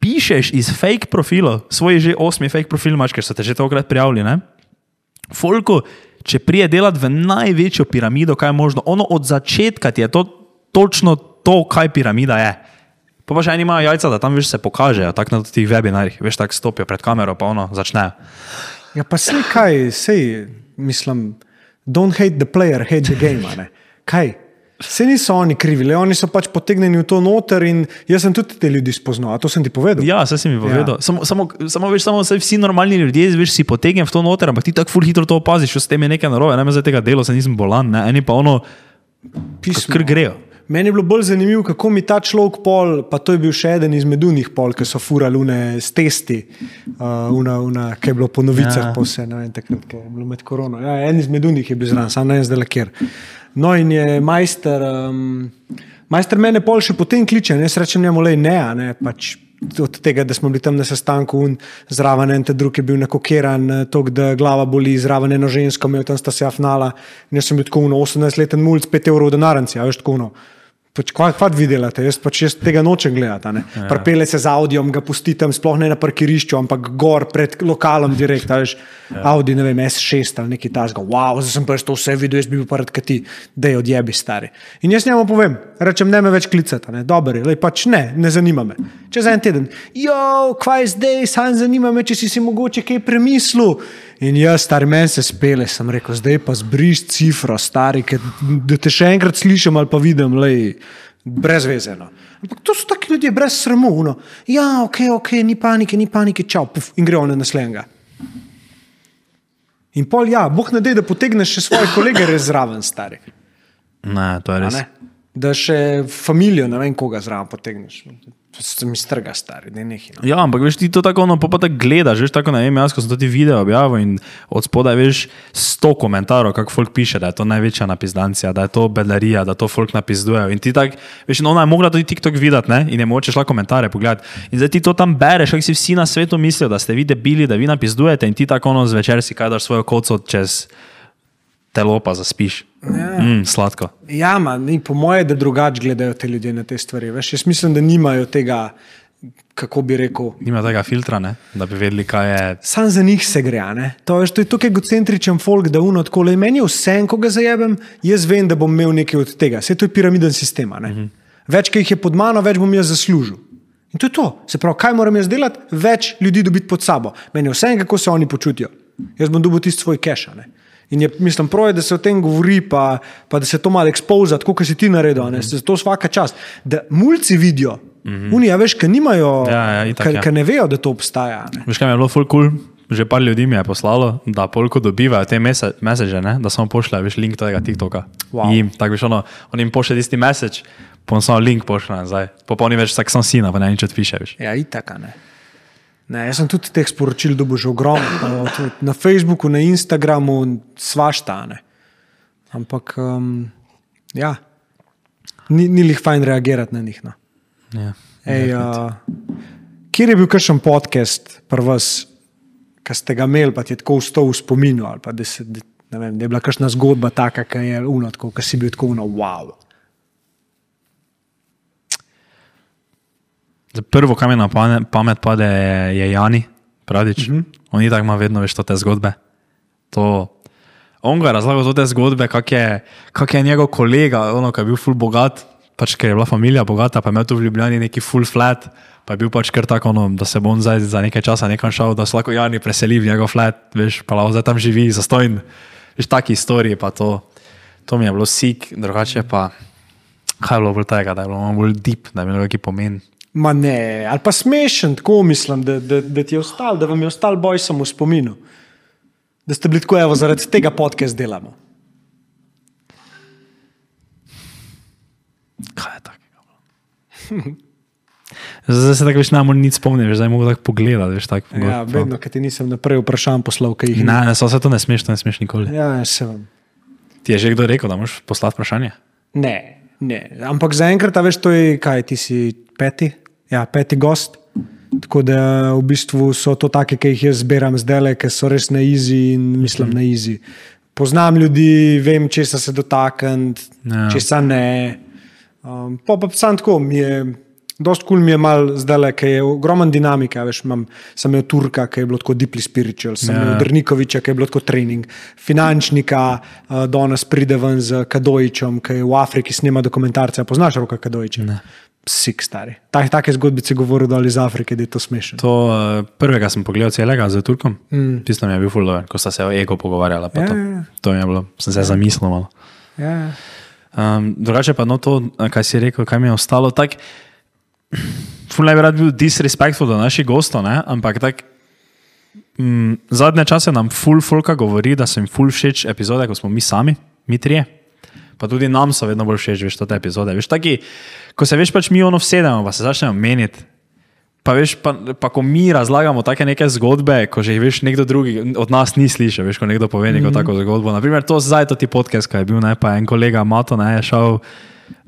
pišeš iz fake profilov, svoj že osmi fake profil imaš, ker so te že tokrat prijavili, ne? Folko, če prije delati v največjo piramido, kaj je možno, ono od začetka ti je to točno to, kaj piramida je. Pa pa še eni imajo jajca, da tam veš se pokažejo, tako na teh webinarjih, veš, tako stopijo pred kamero, pa ono začnejo. Ja, pa sej kaj, sej, mislim, don't hate the player, hate the game. Kaj? Vse niso oni krivi, le oni so pač potegnjeni v to noter in jaz sem tudi te ljudi spoznal, to sem ti povedal. Ja, vse si mi povedal. Ja. Samo, samo, samo, veš, samo vsi normalni ljudje, veš, si potegnem v to noter, ampak ti tako ful hitro to opaziš, s tem je nekaj narobe, ne me za tega dela, se nisem bolan, ne, eni pa ono, kar grejo. Meni je bilo bolj zanimivo, kako mi ta človek pol, pa to je bil še eden izmed unih pol, ki so furali une s testi, uh, una, una, ki je bilo po novicah, Ja. po vse, ne vem, takrat, ko je bilo med korono. Ja, en izmed unih je bil zraven, sam ne vem zdaj, kjer. No in je majster, um, majster mene pol še potem kliče, ne, jaz rečem njemu, le ne, ne, pač od tega, da smo bili tam na sestanku, un, zraven en te drug je bil nakokiran, to, da glava boli, zraven eno žensko, imel tam sta se afnala, in jaz sem bil tako uno, 18-leten mulj, 5 evrov denarnici, a veš tako uno. Pač, kva, kva vi delate? Jaz pač jaz tega nočem gledati. Ja. Pripelje se z Audijem, ga pusti tam, sploh ne na parkirišču, ampak gor pred lokalom direkt. a Veš, Ja. Audi, ne vem, S6 ali neki tasga. Wow, zdaj sem pa jaz to vse videl, jaz bi bil pa rad, kaj ti, da je odjebi stari. In jaz njemu povem, rečem, ne me več klicati, ne, dobro, je, lej, pač ne, ne zanima me. Čez en teden, jo, kvaj zdaj, sam zanima me, če si si mogoče kaj premislil. In jaz, stari meni se spele, sem rekel, zdaj pa zbriš cifro, stari, ker, da te še enkrat slišim ali pa vidim, lej, brezvezeno. Ampak to so taki ljudje, brez sramu. No. Ja, ok, ok, ni panike, ni panike, čau, puf, in grejo na naslednjega. In pol, ja, boh ne dej, da potegneš še svoje kolege zraven, stari. Ne, to je res. Da še familijo, ne vem, koga zraven potegneš. Se mi strga, stari, ne nehi. No. Ja, ampak veš, ti to tako, no, pa pa tako gledaš, veš, tako ne vem, jaz, ko sem to ti video objavil in od spodaj veš sto komentarjev, kako folk piše, da je to največja napizdancija, da je to bedarija, da to folk napizduje. In ti tako, veš, no, ona je mogla tudi TikTok videti, ne, in je moče šla komentarje pogledati. In zdaj ti to tam bereš, kako si vsi na svetu mislijo, da ste vi debili, da vi napizdujete in ti tako ono zvečer si kaj daš svojo koco čez telo pa zaspiš. Ja. Mm, sladko. Ja, ma, ni, po moje, da drugače gledajo te ljudje na te stvari. Veš, jaz mislim, da nimajo tega, kako bi rekel. Nima tega filtra, ne, da bi vedeli, kaj je. Sam za njih se gre. To, veš, to je tako egocentričen folk, da uno tako le meni vse, ko ga zajebem, jaz vem, da bom imel nekaj od tega. Vse to je piramiden sistem. a ne. Več, ki jih je pod mano, več bom jaz zaslužil. In to je to. Se pravi, kaj moram jaz delati? Več ljudi dobiti pod sabo. Meni je vse, kako se oni počutijo. Jaz bom dobil tisti svoj a ne. In je, mislim, prav je, da se o tem govori, pa, pa da se to malo ekspoza, tako kot si ti naredil. Mm -hmm. To vsaka čast. Da mulci vidijo, mm -hmm. unija, veš, ki nimajo, Ja, ja, itak, ki ja. ki ne vejo, da to obstaja. a Ne. Veš, kaj mi je bilo full cool? Že par ljudi mi je poslalo, da polko dobivajo te mese- message, ne? da samo pošljejo veš, link tega TikToka. Wow. Jim, tako veš, ono, on jim pošlje tisti message, pa on samo link pošlje nazaj. Oni več tak sam sina, pa ne nič odpiše. Veš. Ja, itak, a ne. Ne, jaz sem tudi teh sporočil dobil že ogromno. Na Facebooku, na Instagramu, svašta. a ne. Ampak, um, ja, ni, ni jih fajn reagirati na njih. No. Ja. Ej, uh, kjer je bil kakšen podcast pri vas, ki ste ga imeli, pa ti je tako vstal v spominu, ali pa da, se, da, vem, da je bila kakšna zgodba taka, ki je uno, tako, ki si bil tako uno, wow. Zdaj, prvo, kar mi na pamet pade, je, je Jani, pravič. Mm -hmm. On tako ima vedno več te zgodbe. To, on ga je razlagal te zgodbe, kak je, kak je njegov kolega, ono, ki je bil ful bogat, pač, ker je bila familija bogata, pa je imel tu v Ljubljani neki full flat, pa je bil pač kar tako, no, da se bo on zdaj za nekaj časa nekam šel, da se lahko Jani preseli v njegov flat, veš, pa lahko zdaj tam živi, zastojen. Veš, taki storiji pa to, to mi je bilo sik, drugače pa, kaj je bilo bolj tega, da je bilo bolj deep, da je imelo neki pomen. Ma ne, ali pa smešen, tako mislim, da, da, da ti je ostal, da vam je ostal boj samo v spominu. Da ste bili tako, evo, zaradi tega podcast delamo. Kaj je takega? Zdaj se tako več najmanj nič spomnim, veš, zdaj mogo tako pogledati, veš, tako. Ja, vedno, ker ti nisem naprej vprašal, poslal, kaj jih Ne, ne, so se to ne smeš, to ne smeš nikoli. Ja, se vam. Ti je že kdo rekel, da moraš poslati vprašanje? Ne, ne. Ampak zaenkrat, veš, to je kaj, ti si peti, ja, peti gost. Tako da v bistvu so to take, ki jih jaz zbiram zdaj, ki so res na izi in mislim na izi. Poznam ljudi, vem, česa se dotakniti, Ja. ja. česa ne. Um, pa pa sam tako, mi je, dost kul cool mi je mal zdaj, ker je ogromen dinamika. Veš, imam, sem imel Turka, ki je bilo tako deeply spiritual, sem Ja. imel Drnikoviča, ki je bilo tako trening, finančnika, uh, danes pride ven z Kadojičem, ki je v Afriki snima dokumentarce. Poznaš roka Kadojiča? Ne. Sik stari. Tak, take zgodbice govorijo dol iz Afrike, da je to smešno. To uh, prvega sem pogledal celega z Turkom, mm. tisto mi je bil fuldo, ko sta se o ego pogovarjala. pa Ja, to. ja, ja. to mi je bilo, sem se zamislil malo. Ja. Um, drugače pa no to, kaj si rekel, kaj mi je ostalo. Tak, ful ne bi rad bil disrespectful do naših gostov, ne? ampak tak, mm, zadnje čase nam ful fulka govori, da so jim ful všeč epizode, ko smo mi sami, mi trije. Pa tudi nam so vedno bolj všeč, veš, te epizode. Veš, taki, ko se veš, pač mi ono vsedemo, pa se začnemo meniti. Pa, veš, pa, pa ko mi razlagamo take neke zgodbe, ko že jih veš, nekdo drugi od nas ni slišal, veš, ko nekdo pove neko mm -hmm. tako zgodbo. Naprimer, to zdaj, to ti podcast, ki je bil, ne, pa en kolega Mato, ne, je šel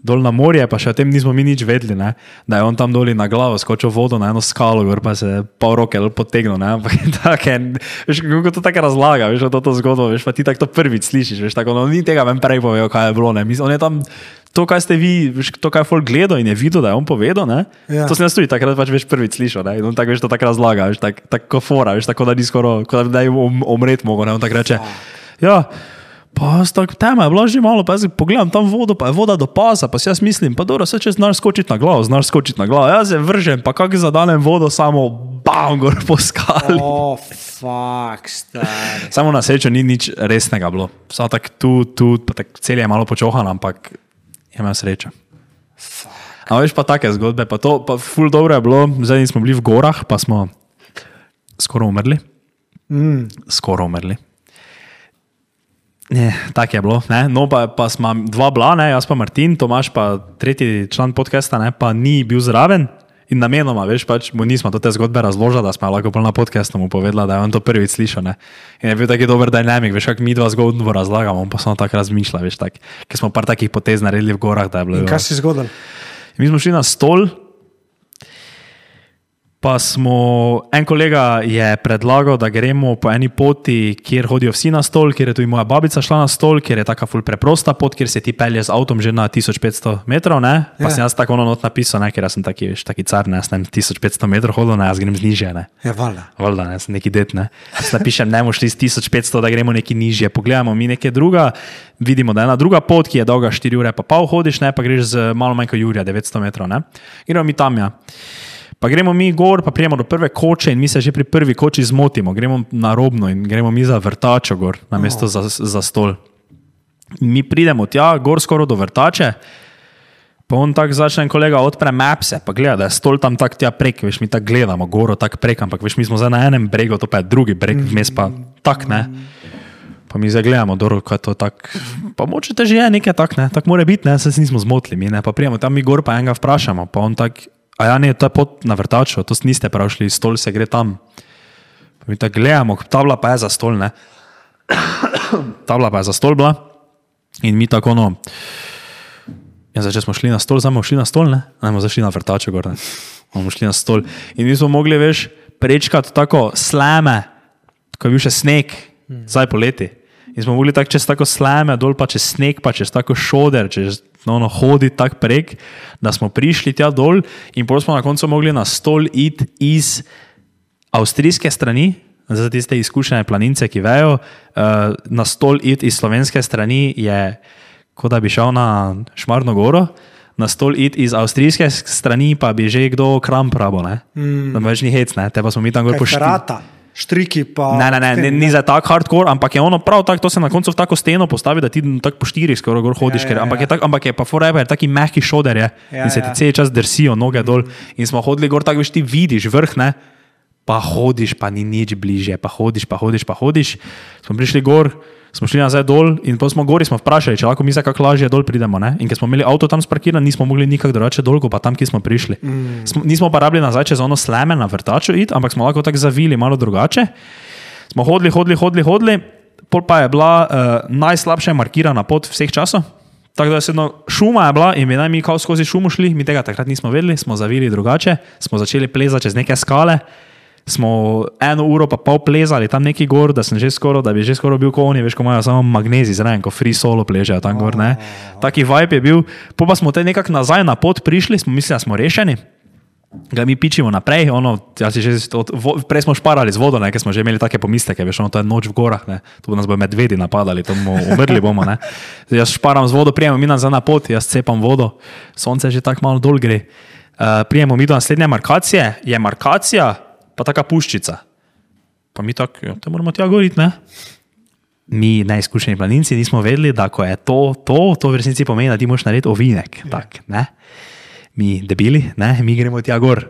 dol na morje, pa še o tem nismo mi nič vedeli, ne, da je on tam dol na glavo skočil vodo na eno skalo, gor pa se pol roke potegnil, ampak kako to tako razlaga, veš, to, to zgodbo, veš, pa ti tako prvič slišiš, veš, tako, no, ni tega meni prej povedal, kaj je bilo, ne, on je tam, to, kaj ste vi, veš, to, kaj je folk gledal in je videl, da je on povedal, ne, Ja. to sem jaz tudi takrat pač veš prvič slišal, ne, in on tako, veš, to tako razlaga, veš, tako tak, fora, veš, tako da ni skoro, kot da bi um, umret mogel, ne, on tako reče, ja, Pa tako tema je bila že malo, pa jaz pogledam tam vodo, pa je voda do pasa, pa si jaz mislim, pa dobro, se če znaš skočiti na glavo, znaš skočiti na glavo. Jaz se vržem, pa kak zadanem vodo, samo bam, gor po skali. O, fuk, stari. Samo na srečo ni nič resnega bilo. Samo tako tu, tu, pa tako cel je malo počohan, ampak imel srečo. A veš pa take zgodbe, pa to, pa ful dobro je bilo, zdaj smo bili v gorah, pa smo skoraj umrli. Mm. Skoraj umrli. Ne, tako je bilo. Ne? No, pa, pa smo dva bila, ne? jaz pa Martin, Tomaš pa tretji član podcasta, ne? pa ni bil zraven. In namenoma, veš, pač mu nismo te zgodbe razložili, da smo lahko na podkastu mu povedali, da je on to prvič slišal. Ne? In je bil taki dober dinamik, veš, kako mi dva zgodbo razlagamo, on pa samo tako razmišlja, veš, tak, ker smo par takih potez naredili v gorah, da je bilo. In kaj si zgodil? In mi smo šli na stol, pa smo, en kolega je predlagal, da gremo po eni poti, kjer hodijo vsi na stol, kjer je tudi moja babica šla na stol, kjer je taka ful preprosta pot, kjer se ti pelje z avtom že na 1500 metrov. Ne? Pa Ja. sem jaz tako ono not napisal, ne? ker jaz sem taki, veš, taki car, ne, jaz sem 1500 metrov hodil, ne, jaz grem znižje. Ne? Ja, valjda. Valjda, ne, sem neki det, ne. Jaz napišem, ne bomo šli z 1500, da gremo neki nižje. Pogledamo mi nekaj druga, vidimo, da je ena druga pot, ki je dolga 4 ure, pa pol hodiš, ne, pa greš z malo manj kot Jurija, 900 metrov, ne. Gremo mi tam, ja. Pa gremo mi gor, pa prijemo do prve koče in mi se že pri prvi koči zmotimo, gremo na robno in gremo mi za vrtačo gor, na mesto za, za stol. Mi pridemo tja, gor skoraj do vrtače, Pa on tako začne, kolega odpre mapse, pa gleda, da je stol tam tako tja prek, veš, mi tako gledamo, goro tako prek, ampak veš, mi smo zdaj na enem bregu, to pa je drugi breg, vmes pa tak ne. Pa mi zdaj gledamo, dobro, kaj je to tako. Pa moče že je nekaj tak, ne, tako mora biti, ne, se nismo zmotili, mi ne, pa prijemo tam mi gor, pa enega vprašamo, pa on tak, a ja ne, to je pot na vrtačo, to niste prav šli, stol se gre tam. Pa mi tako gledamo, tabla pa je za stol, ne. tabla pa je za stol bila in mi tako no. Ja, zdaj, če smo šli na stol, zdaj bomo šli na stol, ne? Ne bomo zašli na vrtačo gor, ne? Bomo šli na stol. In mi smo mogli, veš, prečkati tako slame, ko je bil še sneg, zdaj poleti. In smo mogli tako čez tako slame, dol pa čez sneg, pa čez tako šoder, čez no, no, hoditi tako prek, da smo prišli tja dol in potem smo na koncu mogli na stol iti iz avstrijske strani, za tiste izkušene planince, ki vejo, uh, na stol iti iz slovenske strani je, kot da bi šel na Šmarno goro, na stol iti iz avstrijske strani, pa bi že kdo kramp rabo, ne? Mm. Več ni hec, ne? Te pa smo mi tam gor pošteni. Rata, štriki pa. Ne, ne, ne, ne, ni za tak hardcore, ampak je ono prav tako, to se na koncu v tako steno postavi, da ti tako po štirih skoraj gor hodiš, Ja, ja, ker, ampak, ja. je tak, ampak je pa forever, taki mehki šoder je Ja, in se ti ja. cel čas drsijo noge dol in smo hodili gor, tako veš ti vidiš vrh, ne, pa hodiš, pa ni nič bliže, pa hodiš, pa hodiš, pa hodiš. Smo prišli gor, smo šli nazaj dol in pa smo gori, smo vprašali, če lahko mi za kako lažje dol pridemo. Ne? In ker smo imeli avto tam sparkiran, nismo mogli nikak drugače dol, pa tam, ki smo prišli. Mm. Smo, nismo pa rabili nazaj čez ono sleme na vrtaču iti, ampak smo lahko tako zavili malo drugače. Smo hodili, hodili, hodili, hodili, pol pa je bila uh, najslabše markirana pot vseh časov. Tako da je sedno šuma je bila in bi naj mi kao skozi šumo šli, mi tega takrat nismo vedeli, smo zavili drugače, smo začeli plezati čez neke skale, smo eno uro pa pol plezali tam neki gor, da sem že skoraj, da bi že skoraj bil kot oni, veš, ko imajo samo magnezij zraven, ko free solo pležejo tam gor, ne. Taki vibe je bil, po pa smo te nekako nazaj na pot prišli, smo mislili, da smo rešeni ga mi pičimo naprej. Ono, ja že, od, vo, prej smo šparali z vodo, ne, ker smo že imeli take pomisleke, veš, ono, to je noč v gorah, ne, tu nas bo medvedi napadali, to bomo umrli. Bomo, ne. Zdaj, jaz šparam z vodo, prijemo mi nazaj na pot, jaz cepam vodo, sonce že tako malo dol gre. Uh, prijemo mi do naslednje markacije, je markacija, pa taka puščica. Pa mi tako, ja, te moramo tja goriti, ne? Mi, neizkušeni planinci, nismo vedeli, da ko je to, to, to v resnici pomeni, da ti moraš narediti ovinek. Tak, ne? mi debeli, ne? mi gremo tja gor.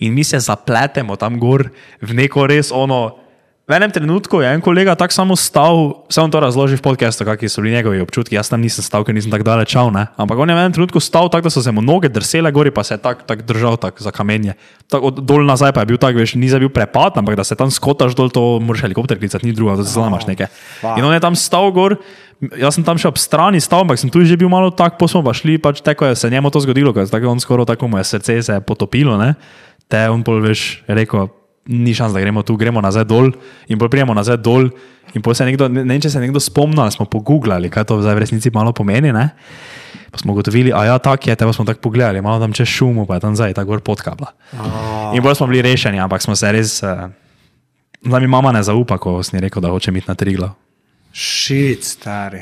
In mi se zapletemo tam gor v neko res ono. V enem trenutku je en kolega tako samo stal, on to razloži v podkastu, kakšni so bili njegovi občutki. Jaz tam nisem stal, ker nisem tako daleč šel. ne. Ampak on je v enem trenutku stal tako, da so se mu noge drsele gori, pa se je tako tak držal tak za kamenje. Tak, od dol nazaj pa je bil tak, veš, ni za bil prepad, ampak da se tam skotaš dol, to moraš helikopter klicati, ni druga, da se zlamaš nekaj. In on je tam stal gor, jaz sem tam še ob strani stal, ampak sem tu že bil malo tak, pa smo pa šli, pač tako je se njemu to zgodilo, ker tako on skoraj tako mu je srce se je potopilo, ne. Te on pol veš, je rekel, ni šans, da gremo tu, gremo nazaj dol in pol prijemo nazaj dol. In pol se nekdo, ne, vem, če se je nekdo spomnil, smo pogooglali, kaj to zdaj v resnici malo pomeni. Ne? Pa smo ugotovili, a ja, tako je, te pa smo tako pogledali, malo tam čez šumu, pa je tam zdaj, tako gor podkabla. In bolj smo bili rešeni, ampak smo se res, uh, da mi mama ne zaupa, ko sem rekel, da hoče iti na triglo. Šit, stari.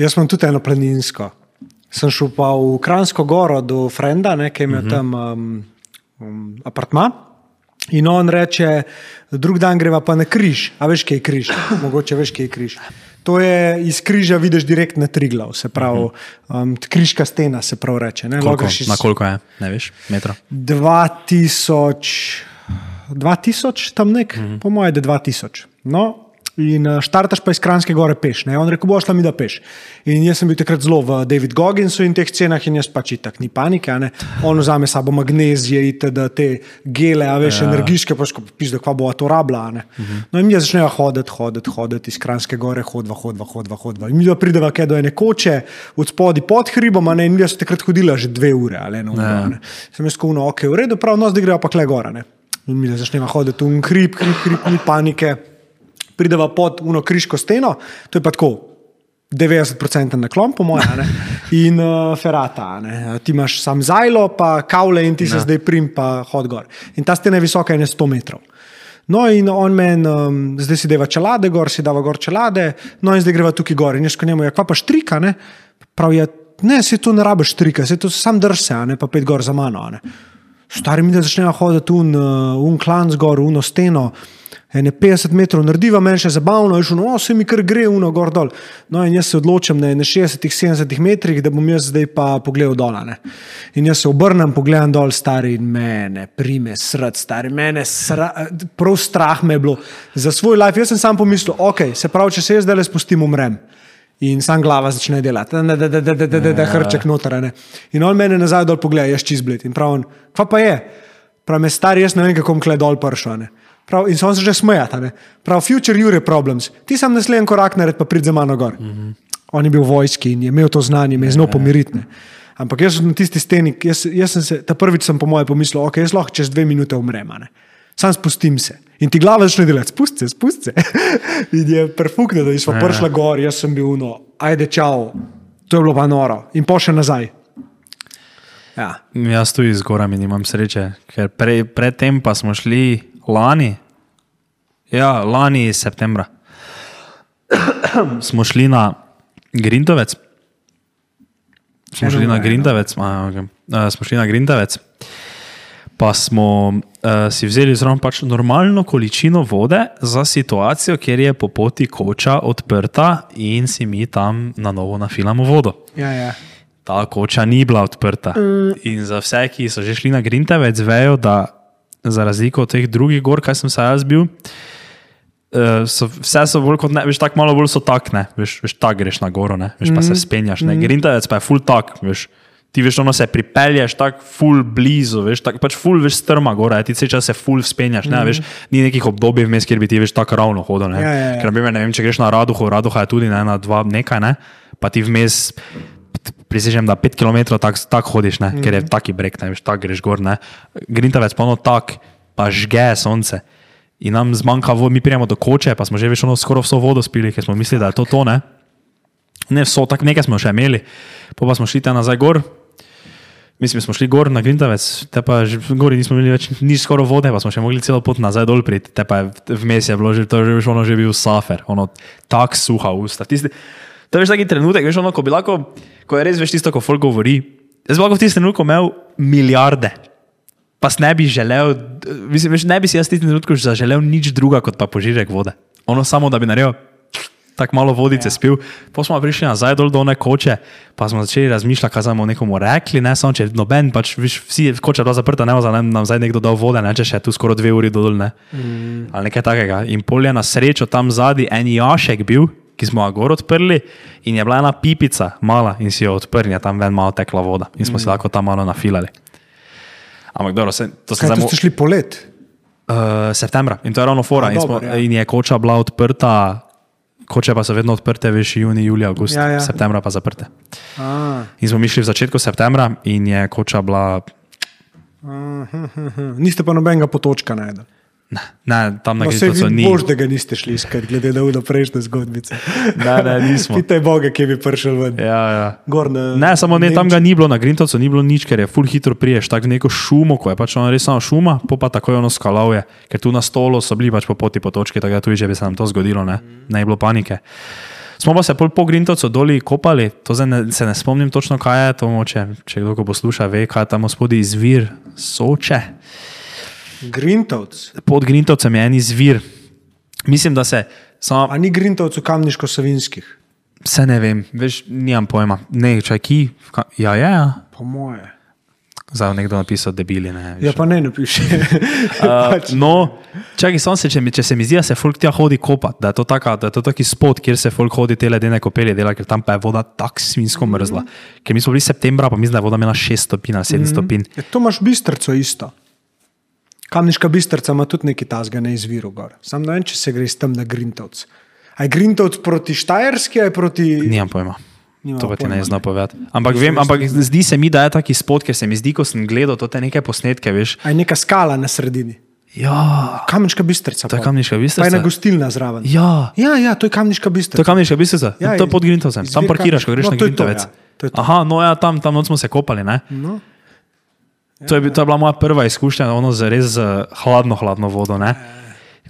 Jaz sem tudi eno planinsko. Sem šel pa v Kransko goro do Frenda, ne, ki je imel uh -huh. tam um, um, apartma. In on reče, drug dan greva pa na križ. A veš, kaj je križ? Mogoče veš, kaj je križ. To je iz križa, vidiš direkt na Triglav, se pravi, um, križka stena se prav reče. Ne, Koliko, iz na koliko je, ne veš, metra. 2000, 2000 tam nek, mm -hmm. po mojem, da 2000. No, in uh, štartaš pa iz Kranske gore peš. Ne? On rekel, boš šla mi da peš. In jaz sem bil takrat zelo v David Gogginsu in teh cenah in jaz pač itak ni panike. ne. On vzame sabo magnezije, itd., te gele, a veš, ja. energiške, pa ško pizdo, kva bo to rabla. a ne. Mm -hmm. No in mi začnejo hoditi, hoditi, hoditi iz Kranske gore, hodva, hodva, hodva, hodva. In mi dva prideva kaj do ene koče, od spodi pod hribom, ne, in mi so takrat hodila že dve ure, ali eno uro. a ne. Sem jaz skuno, ok, v redu, prav, no zdaj greva pa kle gora. Ne. In mi začnemo hoditi v hrib, hrib, hrib, ni panike. Prideva pod uno križko steno, to je pa tako 90% naklon, po mojem, ne. in uh, ferata. a ne. Ti imaš sam zajlo, pa kavle in ti se zdaj prim, pa hod gor. In ta stena je visoka, je 100 metrov. No, in on meni, um, zdaj si deva čelade, gor si dava gor čelade, no in zdaj greva tukaj gor. In jaz ko njemu, ja, kva pa štrika, ne? Prav je, ne, se tu ne rabiš štrika, se tu sam drse, a ne pa pet gor za mano. ne. Stari mi da začnejo hoditi un, uh, un klan zgor, uno steno ene 50 metrov narediva, meni še zabavno, je šlo, no, se mi kar gre, uno gor dol. No, in jaz se odločim na 60-70 metrih, da bom jaz zdaj pa pogledal dol. Ne. In jaz se obrnem, pogledam dol, stari in mene, prime srd, stari mene, sra, prav strah me je bilo za svoj life. Jaz sem sam pomislil, ok, se pravi, če se jaz zdaj le spustim, umrem. In sam glava začne delati, da, da, da, da, da, da, da hrček noter. Ne. In on mene nazaj dol pogleda, jaz čizblit in pravi, kva pa je. Pravi, stari, jaz ne vem, kako bom kle dol pršel. Prav, in so se že smejati. Prav, future your problems. Ti sam naslednji korak nared, pa prid za mano gor. Mm -hmm. On je bil v vojski in je imel to znanje, me je znal pomiriti. ne. Ampak jaz sem na tisti steni, jaz, jaz sem se, ta prvič sem po mojem pomislil, ok, jaz lahko čez dve minute umrem. ne. Sam spustim se. In ti glava začne delati, spusti se, spusti se. in je perfukno, da smo prišli gor, jaz sem bil uno, ajde, čau, to je bilo pa noro. In pa še nazaj. Ja. Jaz tu iz gorami nimam sreče, ker pre, predtem pa smo šli lani, ja, lani septembra, smo šli na Grintovec smo šli na Grindavec, a, okay. uh, smo šli na Grindavec, pa smo uh, si vzeli zraven pač normalno količino vode za situacijo, kjer je po poti koča odprta in si mi tam na novo nafilamo vodo. Ja, ja. Ta koča ni bila odprta. In za vse, ki so že šli na Grindavec, vejo, da za razliko od teh drugih gor, kaj sem se jaz bil. Uh, so, vse so bolj kot ne, veš, tako malo bolj so takne, veš, veš tako greš na goro, ne, veš, pa se spenjaš, ne, grintavec pa je full tak, veš, ti veš, ono se pripelješ tako full blizu, veš, tako pač full veš strma gora, ja, ti se čas se full spenjaš, ne, veš, ni nekih obdobij vmes, kjer bi ti veš tako ravno hodil, ne, Ja, ja, ja. ker na primer, ne vem, če greš na Raduhu, Raduha je tudi ne, na dva nekaj, ne, pa ti vmes prisežem, da 5 km tako tak hodiš, ne, ker je taki breg, ne, veš, tako greš gor, ne, grintavec pa ono tak, pa žge sonce. In nam zmanjka vode, mi prijemo do koče, pa smo že veš, ono skoraj vso vodo spili, ker smo mislili, da je to to, ne. Ne vso, tako nekaj smo še imeli, pa, pa smo šli tam nazaj gor. Mislim, smo šli gor na Grintavec, te pa že gori nismo imeli več nič skoraj vode, pa smo še mogli celo pot nazaj dol priti, te pa je vmes je bilo že, to je že, ono že bil safer, ono tako suha usta. Tisti, to je taki trenutek, veš, ono, ko bi lahko, ko je res veš tisto, ko folk govori. Jaz bi lahko v tistem trenutku imel milijarde, pa ne bi želel, mislim, veš, ne bi si jaz v tistem trenutku zaželel nič druga kot pa požirek vode. Ono samo, da bi naredil tako malo vodice ja. spil. Pa smo prišli nazaj dol do one koče, pa smo začeli razmišljati, kaj bomo nekomu rekli, ne samo če noben, pač viš, vsi koče bila zaprta, ne za nam nam zdaj nekdo dal vode, ne če še je tu skoraj dve uri dol, ne. Mm. Ali nekaj takega. In pol je na srečo tam zadnji en jašek bil, ki smo ga gor odprli in je bila ena pipica, mala in si jo odprli, tam ven malo tekla voda in smo mm. si lahko tam malo nafilali. Ampak dobro, se, to se zdaj ste šli polet? Uh, septembra in to je ravno fora. A, In, smo, dobro, ja. in je koča bila odprta, koče pa so vedno odprte, veš, juni, julij, avgust, Ja, ja. septembra pa zaprte. A, In smo mi šli v začetku septembra in je koča bila, niste pa nobenega potočka najdel. Ne, ne tam na No, se Gritocu vidi, ni. bož, da ga niste šli iskati, glede na udo prejšnje zgodbice. Ne, ne, nismo. Pitaj Boga, kje bi prišel ven. Ja, ja. Gor na, Ne, samo ne, tam ga ni bilo, na Grintovcu ni bilo nič, ker je full hitro priješ, tako neko šumo, ko je pač ono res samo šuma, po pa takoj ono skalavje, ker tu na stolu so bili pač po poti po točki, tako da tudi, če bi se nam to zgodilo, ne, ne je bilo panike. Smo pa se pol po Grintovcu doli kopali, to ne, se ne spomnim točno, kaj je to, moče, če kdo ko posluša, ve, kaj je tam spodaj izvir, soče. Grintovc. Pod Grintovcem je en izvir. Mislim, da se, samo, A ni Grintovc v Kamniško-Savinskih? se ne vem, veš, nimam pojma. Ne, če ki, ja, ja, ja. Po moje. Zdaj nekdo napisal debili, ne. veš. Ja, pa ne napiše. Uh, no, čakaj, se, če, mi- če se mi zdi, da se folk tja hodi kopat, da je to, taka, da je to taki spot, kjer se folk hodi te ledene kopelje dela, ker tam pa je voda tako svinsko mrzla. Ker mi smo bili septembra, pa mislim, da je voda imela 6 stopinj ali 7 stopinj. Ja, to imaš bistrco isto. Kamniška bistrca ima tudi neki tasga na izviru gor. Sam ne vem, če se greš tam na Grintovc. A je Grintovc proti Štajerski ali proti. Nimam pojma. Nimam To pa ti ne znam povedati. Ampak, vem, ampak zdi se mi, da je taki spot, ker se mi zdi, ko sem gledal to te neke posnetke, veš. A je neka skala na sredini. Ja, Kamniška bistrca. To je. Kamniška Bistrica? Pa je ena gostilna zraven. ja. ja, ja, to je Kamniška To bistrca. je kamniška bistrica, Ja, to je pod Grintovcem. Tam parkiraš, ko greš Kamniška. na No, to to, Grintovec. ja. To to. Aha, no ja, tam, tam noč smo se kopali, ne? No. To je, to je bila moja prva izkušnja, ono z res hladno, hladno vodo. Ne?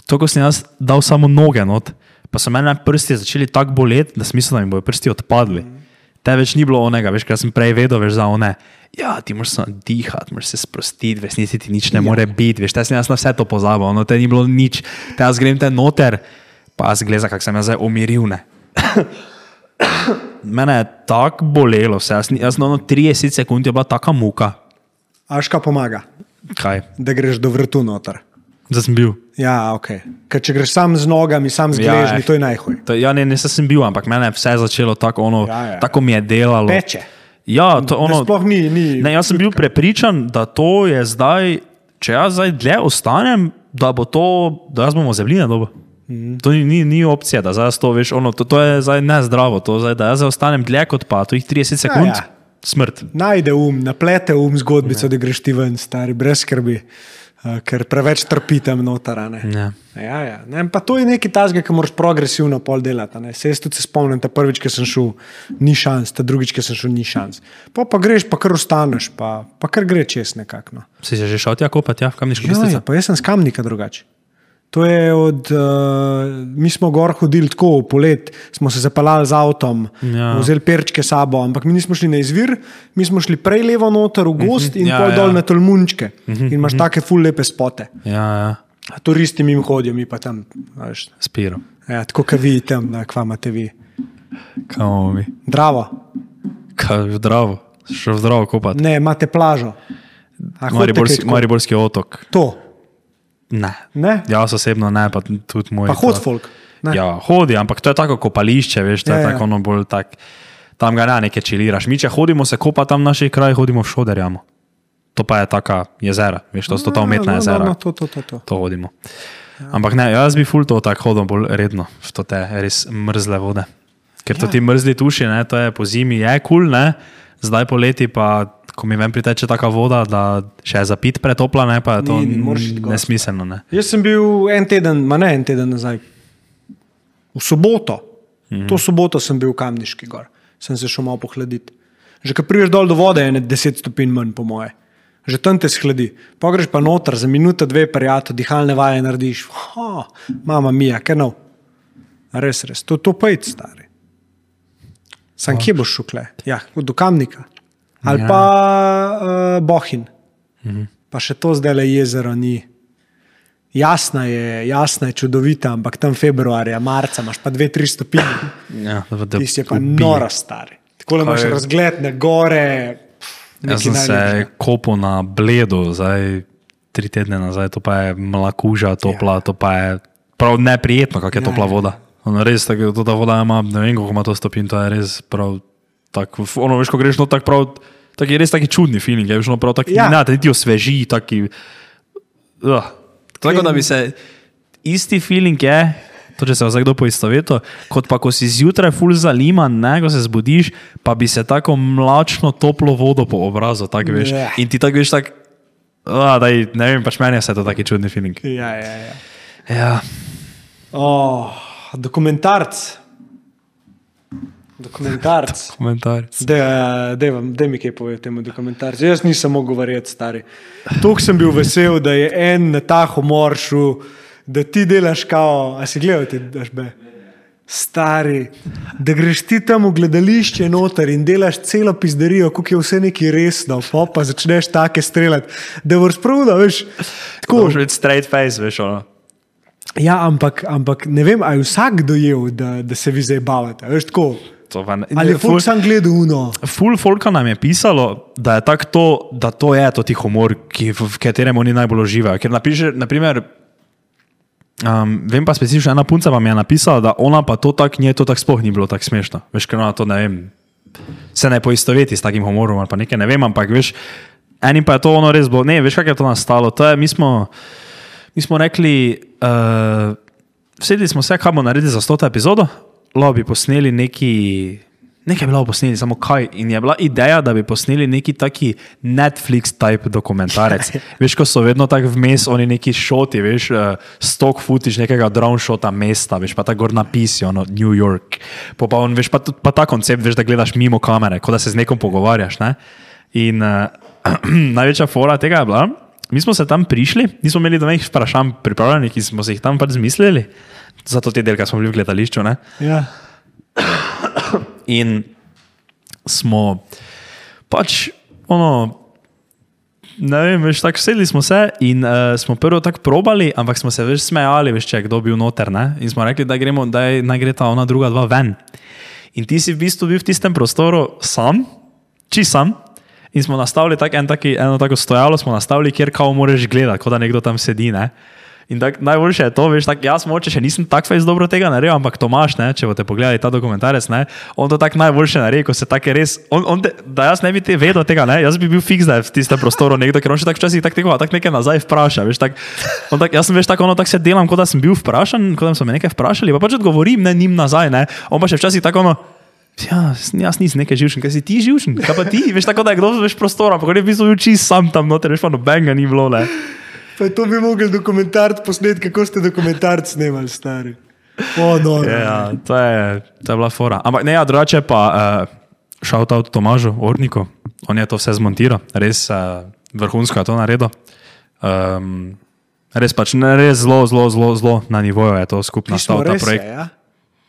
To, ko sem jaz dal samo noge not, pa so meni prsti začeli tako boleti, da sem mislil, da mi bodo prsti odpadli. Te več ni bilo onega, veš, kar sem prej vedel, veš za one. Ja, ti moraš dihati, moraš se sprostiti, v resnici ti nič ne ja. more biti, veš, te sem jaz na vse to pozabil, no, te ni bilo nič, te jaz grem te noter, pa jaz gledam, kako sem jaz zdaj umiril, ne. Mene je tako bolelo, vse, jaz, jaz na ono 30 sekund je bila taka muka. Aška pomaga, Kaj? da greš do vrtu noter. Zdaj sem bil. Ja, ok. Ker če greš sam z nogami, sam z Ja, gležnji, eh. to je najhuj. To, ja, ne, ne sem bil, ampak mene je vse začelo tako, ono, Ja, ja. tako mi je delalo. Peče. Ja, to, Da ono, sploh ni- ni ne, jaz sem bil prepričan, da to je zdaj, če jaz zdaj dlje ostanem, da bo to, da jaz bomo zemljine dobo. Mhm. To ni, ni, ni opcija, da zdaj to veš, ono, to, to je zdaj nezdravo, to zdaj, da jaz ostanem dlje kot pa, to jih 30 sekund, ja. ja. Smrt. Najde um, naplete um zgodbico, da greš ti ven, stari, brez skrbi, uh, ker preveč trpi tam noter. a ne. Ja. Ja, ja. Ne, pa to je nekaj tasga, ki moraš progresivno pol delati. Se jaz tudi se spomnim, ta prvič, ki sem šel, ni šans, ta drugič, ki sem šel, ni šans. Pa, pa greš, pa kar ostaneš, pa, pa kar gre čez nekako. No. Si že šel tja kopati, ja, v kamniško Ja, bistrico? ja, pa jaz sem z kamnika drugače. To je od, uh, mi smo gor hodili tako, polet, smo se zapeljali z avtom, Ja. vzeli perčke sabo, ampak mi nismo šli na izvir, mi smo šli prej levo noter v gost in Ja, pol ja. dol na tolmunčke. In imaš take ful lepe spote. Ja, ja, Turisti mi hodijo, mi pa tam, spiro. ja, tako kot vi tam, da kva imate vi. Kaj imamo mi? Dravo, Kaj Dravo? Še v Dravo kopati. ne, imate plažo. Mariborski? Mariborski otok. To, Ne. ne? Jaz osebno ne, pa tudi moj. Pa hod to- folk. Ne. Ja, hodi, ampak to je tako kopališče, veš, to Ja, je ja. tako ono bolj tak. Tam ga ne nekaj čiliraš. Mi, če hodimo se kopati tam v naših krajih, hodimo v šoderjamo. To pa je taka jezera, veš, to so ta umetna no, jezera. No, no, to, to, to, to. To hodimo. Ampak ne, jaz bi ful to tako hodil bolj redno, v te res mrzle vode. Ker to Ja. ti mrzli tuši, ne, to je po zimi, je kul, cool, zdaj poleti pa, ko mi ven priteče taka voda, da še je za pit pretopla, ne, pa je to Ni, nesmiselno. Ne. Jaz sem bil en teden, ma ne en teden nazaj, v soboto. -hmm. To soboto sem bil v Kamniški gor, sem se šel malo pohladiti. Že ko prideš dol do vode, je ne 10 stopinj manj, po moje. Že tam te shladi. Pogreš pa noter za minuto, dve, prijato, dihalne vaje narediš. Ha, mama mija, no. Res, res, to, to pojdi, stari. Sam kje boš šukle? Ja, do Kamnika. Ali Ja. ja. pa uh, Bohin. Mm -hmm. Pa še to zdaj le jezero ni. Jasna je, jasna je čudovita, ampak tam februarja, marca imaš pa dve, tri stopinje. Ja, da Tisti je pa ubije. nora stari. Tako da imaš razgled na gore. Jaz sem se najlepšega. kopal na bledu, zdaj tri tedne nazaj, to pa je mlakuža, topla, to pa je prav neprijetno, kako je Ja, topla ja. voda. Ono res, tako, to ta voda ima, ne vem, koliko ima to stopinj, to je res prav, tako, ono veš, ko greš, no tak prav, tak je res taki čudni feeling, je veš, no prav taki, Ja. ja. ne, niti osveži, taki, uh. tako da bi se, isti feeling je, to če se vas kdo poistoveto, kot pa ko si zjutraj full zaliman, ne, ko se zbudiš, pa bi se tako mlačno, toplo vodo po obrazu, tako veš, Ja. in ti tako veš, tako, uh, daj, ne vem, pač meni je se to taki čudni feeling. Ja, ja, ja. Ja. Oh, dokumentarc. Dokumentarc. Komentar. Da mi kaj pove o tem dokumentarcu. Jaz nisem mogel verjeti, stari. Tukaj sem bil vesel, da je en na ta humor šel, da ti delaš kao, a si gledal ti daš be. Stari, da greš ti tam v gledališče noter in delaš celo pizderijo, kako je vse neki resno, pa, pa začneš take streljati, da boš prav, da veš. Tako, Moraš biti straight face, veš, ono. ja, ampak, ampak ne vem, ali je vsak dojel, da, da se vi zdaj bavate. Veš, tako. To pa ne- Ali je ful- sam gledal uno? Ful folka nam je pisalo, da je to, da to je to ti humor, ki, v, v katerem oni najbolj uživajo. Ker napiše, naprimer, um, vem pa specifično, ena punca pa mi je napisala, da ona pa to tako, njej to tako sploh ni bilo tako smešno. Veš, ker ona to ne vem, se ne poistoveti s takim humorom ali pa nekaj, ne vem, ampak veš, enim pa je to ono res bilo, ne, veš, kako je to nastalo. To je, mi smo, mi smo rekli, uh, sedeli smo se, kaj bomo naredili za 100 epizodo, lahko bi posneli neki. Nekaj je bilo posneli, samo kaj. In je bila ideja, da bi posneli neki taki Netflix-type dokumentarec. veš, ko so vedno tako vmes, oni neki šoti, veš, uh, stock footage nekega drone shota mesta, veš, pa tako gor napisi, ono, New York. Pa, pa, on, veš, pa, pa ta koncept, veš, da gledaš mimo kamere, kot da se z nekom pogovarjaš. Ne? In uh, največja fora tega je bila, mi smo se tam prišli, nismo imeli domenih vprašanj pripravljenih, ki smo si jih tam pač zmislili, zato te delke smo bili v gledališču. Ne? Ja. In smo pač, ono, ne vem, veš, tako sedeli smo se in uh, smo prvo tako probali, ampak smo se več smejali, veš, če je kdo bil noter. Ne? In smo rekli, da gremo, da je, naj gre ta ona druga dva ven. In ti si v bistvu bil v tistem prostoru sam, či sam. In smo nastavili tak, en taki, eno tako stojalo, smo nastavili, kjer kao moraš gledati, kot da nekdo tam sedi. Ne? In tak, najboljše je to, veš, tak, jaz moče še nisem tako fejs dobro tega naredil, ampak Tomaš, ne, če boste pogledali ta dokumentarec, ne, on to tako najboljše naredi, ko se tako res, on, on te, da jaz ne bi te vedel tega, ne, jaz bi bil fiks, da je v tistem prostoru nekdo, ker on še tako včasih tako tako, tak nekaj nazaj vpraša, veš, tak, on tak, jaz sem veš tako, ono tako se delam, kot da sem bil vprašan, kot da so me nekaj vprašali, pa pač odgovorim, ne, njim nazaj, ne, on pa še včasih tako ono, Ja, jaz nisem nekaj živčen, kaj si ti živčen, kaj pa ti, veš tako, da je kdo veš prostora, ampak on je v bistvu čist sam tam noter, veš pa nobenega ni bilo, ne. Pa to bi mogli dokumentarc posneti, kako ste dokumentarc snimali, stari. O, no, Ja, to je, to je bila fora. Ampak ne, ja, drugače pa uh, šel ta od Tomažu, Orniku, on je to vse zmontiral, res uh, vrhunsko je to naredil. Um, Res pač ne, res zelo, zelo, zelo, zelo na nivoju je to skupno nastal ta projekt. je, ja.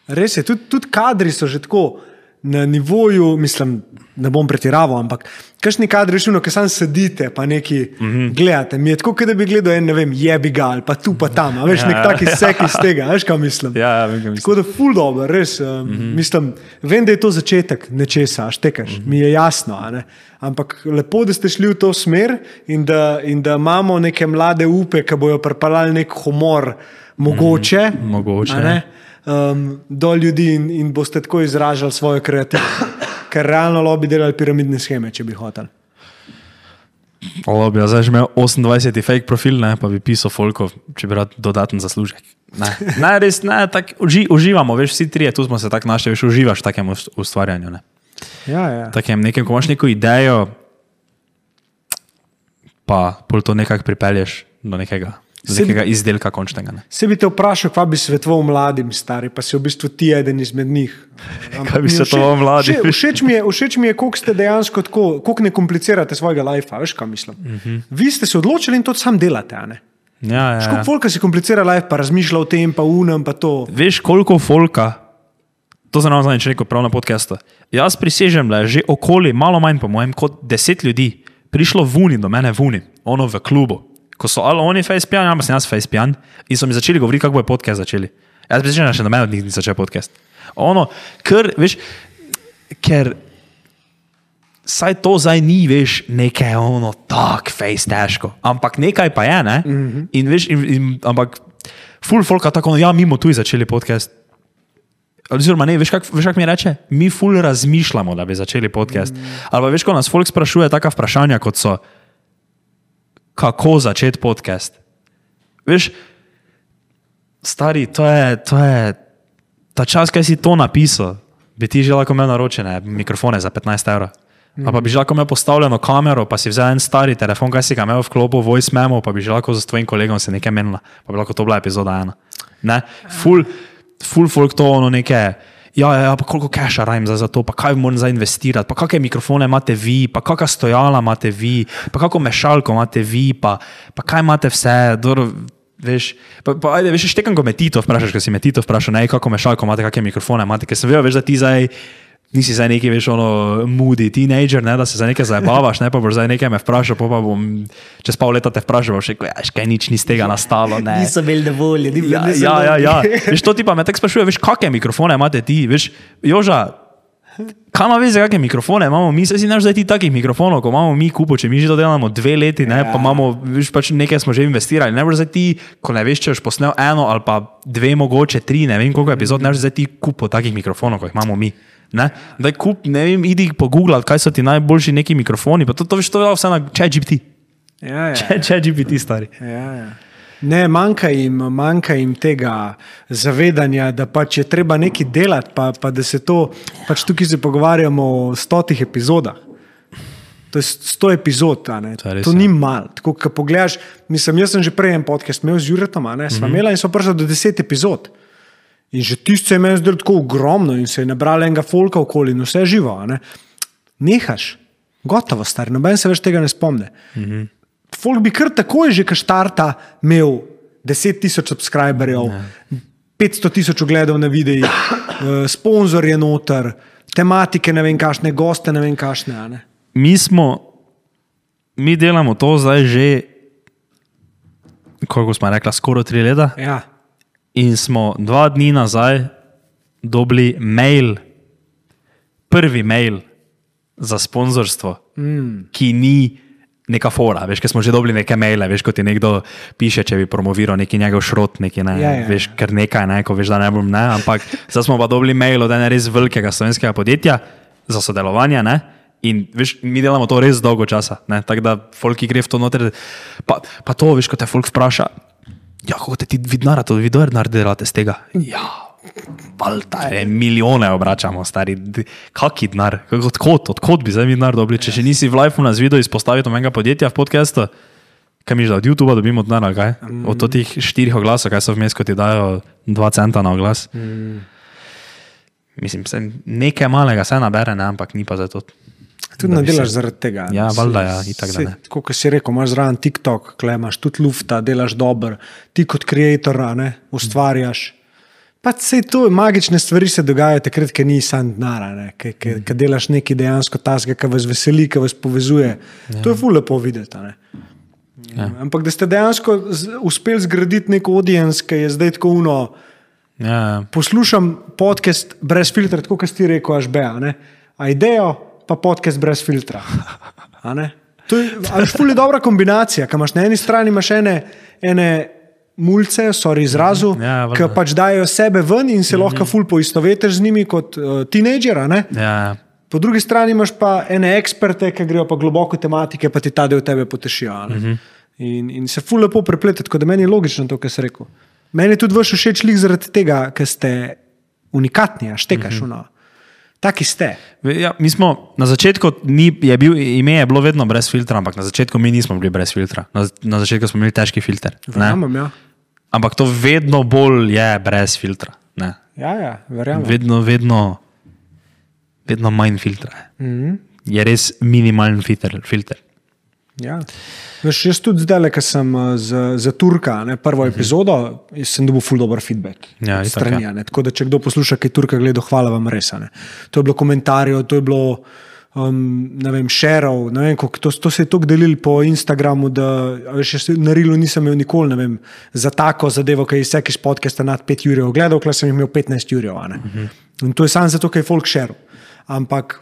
res je, tudi, tudi kadri so že tako na nivoju, mislim, ne bom pretiraval, ampak kakšni kadri šuno, ki sam sedite, pa neki mm. -hmm. gledate. Mi je tako, da bi gledal en, ne vem, jebi ga ali pa tu pa tam, a veš, Ja, nek taki ja. sek iz tega, veš, kaj mislim. Ja, ja, vem, kaj mislim. Tako da, ful dobro, res. Um, mm -hmm. mislim, vem, da je to začetek nečesa, štekaš, mm -hmm. mi je jasno. Ampak lepo, da ste šli v to smer in da, in da imamo neke mlade upe, ki bojo pripeljali nek humor, mogoče, Mm, mogoče, um, do ljudi in, in boste tako izražali svojo kreativnost. Ker realno lo bi delali piramidne scheme, če bi hotel. Olo bi jaz zdaj že imel 28 fake profil, ne, pa bi pisal folko, če bi rad dodaten zaslužek. Ne, ne res, ne, tak, uži, uživamo, veš, vsi trije, tu smo se tako našli, veš, uživaš v takem ust- ustvarjanju. Ne. Ja, ja. Takem nekem, ko imaš neko idejo, pa pol to nekako pripelješ do nekega, bi- nekega izdelka končnega. Ne. Se bi te vprašal, kaj bi svetoval mladim, stari, pa si v bistvu ti eden izmed njih. Ampak Kaj bi svetoval mladim? Všeč, všeč mi je, všeč mi je koliko ste dejansko tako, koliko ne komplicirate svojega lajfa, veš kaj mislim. Uh Mhm. -huh. Vi ste se odločili in to sam delate, a ne? Ja, ja, Koliko ja. folka si komplicira life, pa razmišlja o tem, pa unem, pa to. Veš, koliko folka, to za nas zadnjič rekel prav na podkastu. Jaz prisežem, da je že okoli, malo manj po mojem, kot deset ljudi prišlo vuni do mene, vuni, ono v klubu. Ko so ali oni face pijan, ali pa sem jaz face pijan in so mi začeli govoriti, kako bo podcast začeli. Jaz prisežem, da še noben od njih ni začel podcast. Ono, ker, veš, ker saj to zdaj ni, veš, nekaj ono, tako face težko, ampak nekaj pa je, ne? Mm -hmm. In veš, in, in, ampak full folka tako, ja, mimo tu začeli podcast. Oziroma, ne, veš, kako kak mi reče? Mi ful razmišljamo, da bi začeli podcast. Mm. Ali pa veš, ko nas folk sprašuje taka vprašanja, kot so, kako začeti podcast. Veš, stari, to je, to je ta čas, kaj si to napisal, bi ti že lahko imel naročene mikrofone za 15 evrov. Mm. Pa bi že lahko imel postavljeno kamero, pa si vzel en stari telefon, kaj si ga imel v klopu, voice memo, pa bi že lahko z tvojim kolegom se nekaj menila, pa bi lahko to bila epizoda ena. Ne? Ful, ful folk to ono neke. Ja, ja, ja, pa koliko cache rajem za, za to, pa kaj moram za investirati, pa kakšne mikrofone imate vi, pa kakšna stojala imate vi, pa kako mešalko imate vi, pa, pa kaj imate vse. Dobro, Veš, pa, pa, ajde, veš, štekam, ko me Tito vprašaš, ko si me Tito vprašal, ne, kako mešalko imate, kakšne mikrofone imate, ker sem vedel, veš, da ti zdaj nisi zdaj neki, veš, ono, moody teenager, ne, da se za nekaj zabavaš, ne, pa boš zdaj nekaj me vprašal, pa, pa bom čez pol leta te vprašal, boš rekel, ja, škaj nič ni z tega nastalo, ne. Niso bili dovolj, ni bilo Ja, ja, ja, ja. Veš, to ti pa me tako sprašuje, veš, kakšne mikrofone imate ti, veš, Joža. Kaj ima veze, kakšne mikrofone imamo mi? Saj si naš zdaj ti takih mikrofonov, ko imamo mi kupo, če mi že to delamo dve leti, ne, pa imamo, veš, pač nekaj smo že investirali. Ne boš zdaj ti, ko ne veš, če boš posnel eno ali pa dve, mogoče tri, ne vem koliko epizod, ne boš zdaj ti kupo takih mikrofonov, kot jih imamo mi. Ne? Daj kup, ne vem, idi pogooglati, kaj so ti najboljši neki mikrofoni, pa to, to veš, to je vse na ChatGPT. Ja, ja. ChatGPT stari. Ja, ja. Ne, manjka jim, manjka jim tega zavedanja, da pač je treba nekaj delati, pa, pa da se to, pač tukaj se pogovarjamo o stotih epizodah. To je sto epizod. To res, to ja. ni malo. Tako, ko pogledaš, mislim, jaz sem že prej en podcast imel z Juretom, ne, sva Mhm. imela in smo prišli do deset epizod. In že tisto se je meni zdelo tako ogromno in se je nabralo enega folka okoli in vse živo. ne. Nehaš, gotovo, star, noben se več tega ne spomne. Mm -hmm. Folk bi kar takoj že, ka štarta, imel 10 tisoč subscriberjev, Ja. 500 tisoč ogledov na videih, uh, sponzorje noter, tematike, ne vem kašne, goste, ne vem kašne. Ne? mi smo, mi delamo to zdaj že, koliko smo rekli, skoraj tri leta. Ja. In smo dva dni nazaj dobili mail, prvi mail za sponzorstvo, mm. ki ni neka fora. Veš, ker smo že dobili neke maile, veš, kot ti nekdo piše, če bi promoviral neki njegov šrot, neki, ne, Ja, ja, veš, ja. ker nekaj, ne, ko veš, da ne bom, ne, ampak zdaj smo pa dobili mail od ene res velikega slovenskega podjetja za sodelovanje. Ne, In veš, mi delamo to res dolgo časa, ne, tako da folk ki gre v to noter. Pa, pa to, veš, ko te folk vpraša, ja, kako te ti vidnara, to vidnara delate z tega. Ja, valjda, je, milijone obračamo, stari, kaki denar, odkot, odkot bi zdaj mi denar dobili, če še nisi v live nas video izpostavil menega podjetja v podkastu. Kaj mi že od YouTuba dobimo denar, kaj? Od teh štirih oglasov, kaj so vmes, ko ti dajo dva centa na oglas. Mislim, se nekaj malega se nabere, ne, ampak ni pa za to. Tudi ne delaš zaradi tega. Ja, valjda, ja, ne. Tako kot si rekel, imaš zraven TikTok, klej imaš tudi lufta, delaš dobro, ti kot creator, a ne, ustvarjaš. Pa vse to, magične stvari se dogajajo takrat, ko ni sam denar, ki delaš nekaj dejansko tasga, ki vas veseli, ki vas povezuje. Ja. To je ful lepo videti. a. Ja. Ampak da ste dejansko uspeli zgraditi nek audience, ki je zdaj tako uno. Ja, Poslušam podcast brez filtra, tako kot si rekel, až beja. ne. A idejo, pa podcast brez filtra. A? To je fully dobra kombinacija, ki imaš na eni strani imaš ene, ene mulce, sorry izrazu, Ja, valjda. ki pač dajo sebe ven in se lahko ful poistovetiš z njimi kot uh, teenager. a ne. ja, Po drugi strani imaš pa ene eksperte, ki grejo pa globoko tematike, pa ti ta del tebe potešijo. ne. Mhm. In, in se ful lepo preplete, tako da meni je logično to, kar si rekel. Meni je tudi vaš všeč lik zaradi tega, ker ste unikatni, štekaš Mhm. uno. Taki ste. Ja, mi smo na začetku, ni, je bil, ime je bilo vedno brez filtra, ampak na začetku mi nismo bili brez filtra. Na, na začetku smo imeli težki filter. Verjamem, ja. Ampak to vedno bolj je brez filtra. Ne. Ja, ja, verjamem. Vedno, vedno, vedno manj filtra. je. Mhm. Je res minimalen filter. filter. Ja. Veš, jaz tudi zdaj, ko sem uh, za, za Turka, ne, prvo epizodo, jaz sem dobil ful dober feedback. Mhm. Ja, itak, strani, ja. a ne. Tako da, če kdo posluša, kaj Turka gleda, hvala vam res. ne. To je bilo komentarjev, to je bilo. Um, ne vem, šerov, ne vem, koliko, to, to se je tako delili po Instagramu, da veš, na Rilu nisem imel nikoli vem, za tako zadevo, ki je vsak iz podcasta nad 5 ur gledal, kler sem jih imel 15 ur. Uh -huh. In to je samo zato, ker je folk šeril. Ampak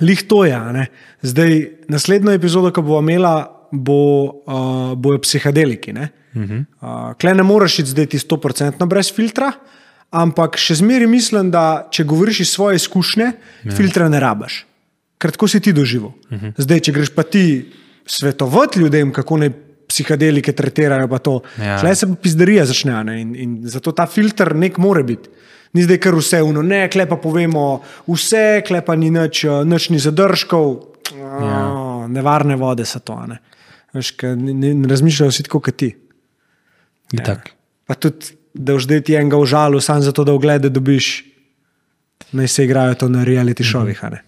Lih to je. Zdaj, naslednjo epizodo, ki bomo imela, bo, uh, bojo psihadeliki. Ne? Uh -huh. uh, Klej ne moreš iti zdaj ti 100% brez filtra, ampak še zmeraj mislim, da če govoriš iz svoje izkušnje, ja. filtra ne rabaš. Ker tako si ti doživel. Uh -huh. Zdaj, če greš pa ti svetovati ljudem, kako naj psihadelike tretirajo, pa to, Ja. ja. se pa pizderija začne. In, in zato ta filter nek more biti. Ni zdaj kar vse uno, ne, klepa povemo vse, klepa ni nič, eh, nič ni zadržkov, ja. nevarne vode so to. Ne. Veš, ke ne, ne, ne razmišljajo vsi tako kot ti. Itak. Pa tudi, da zdaj ti enega užalil, samo zato, da oglede dobiš, naj se igrajo to na reality šovih. ne.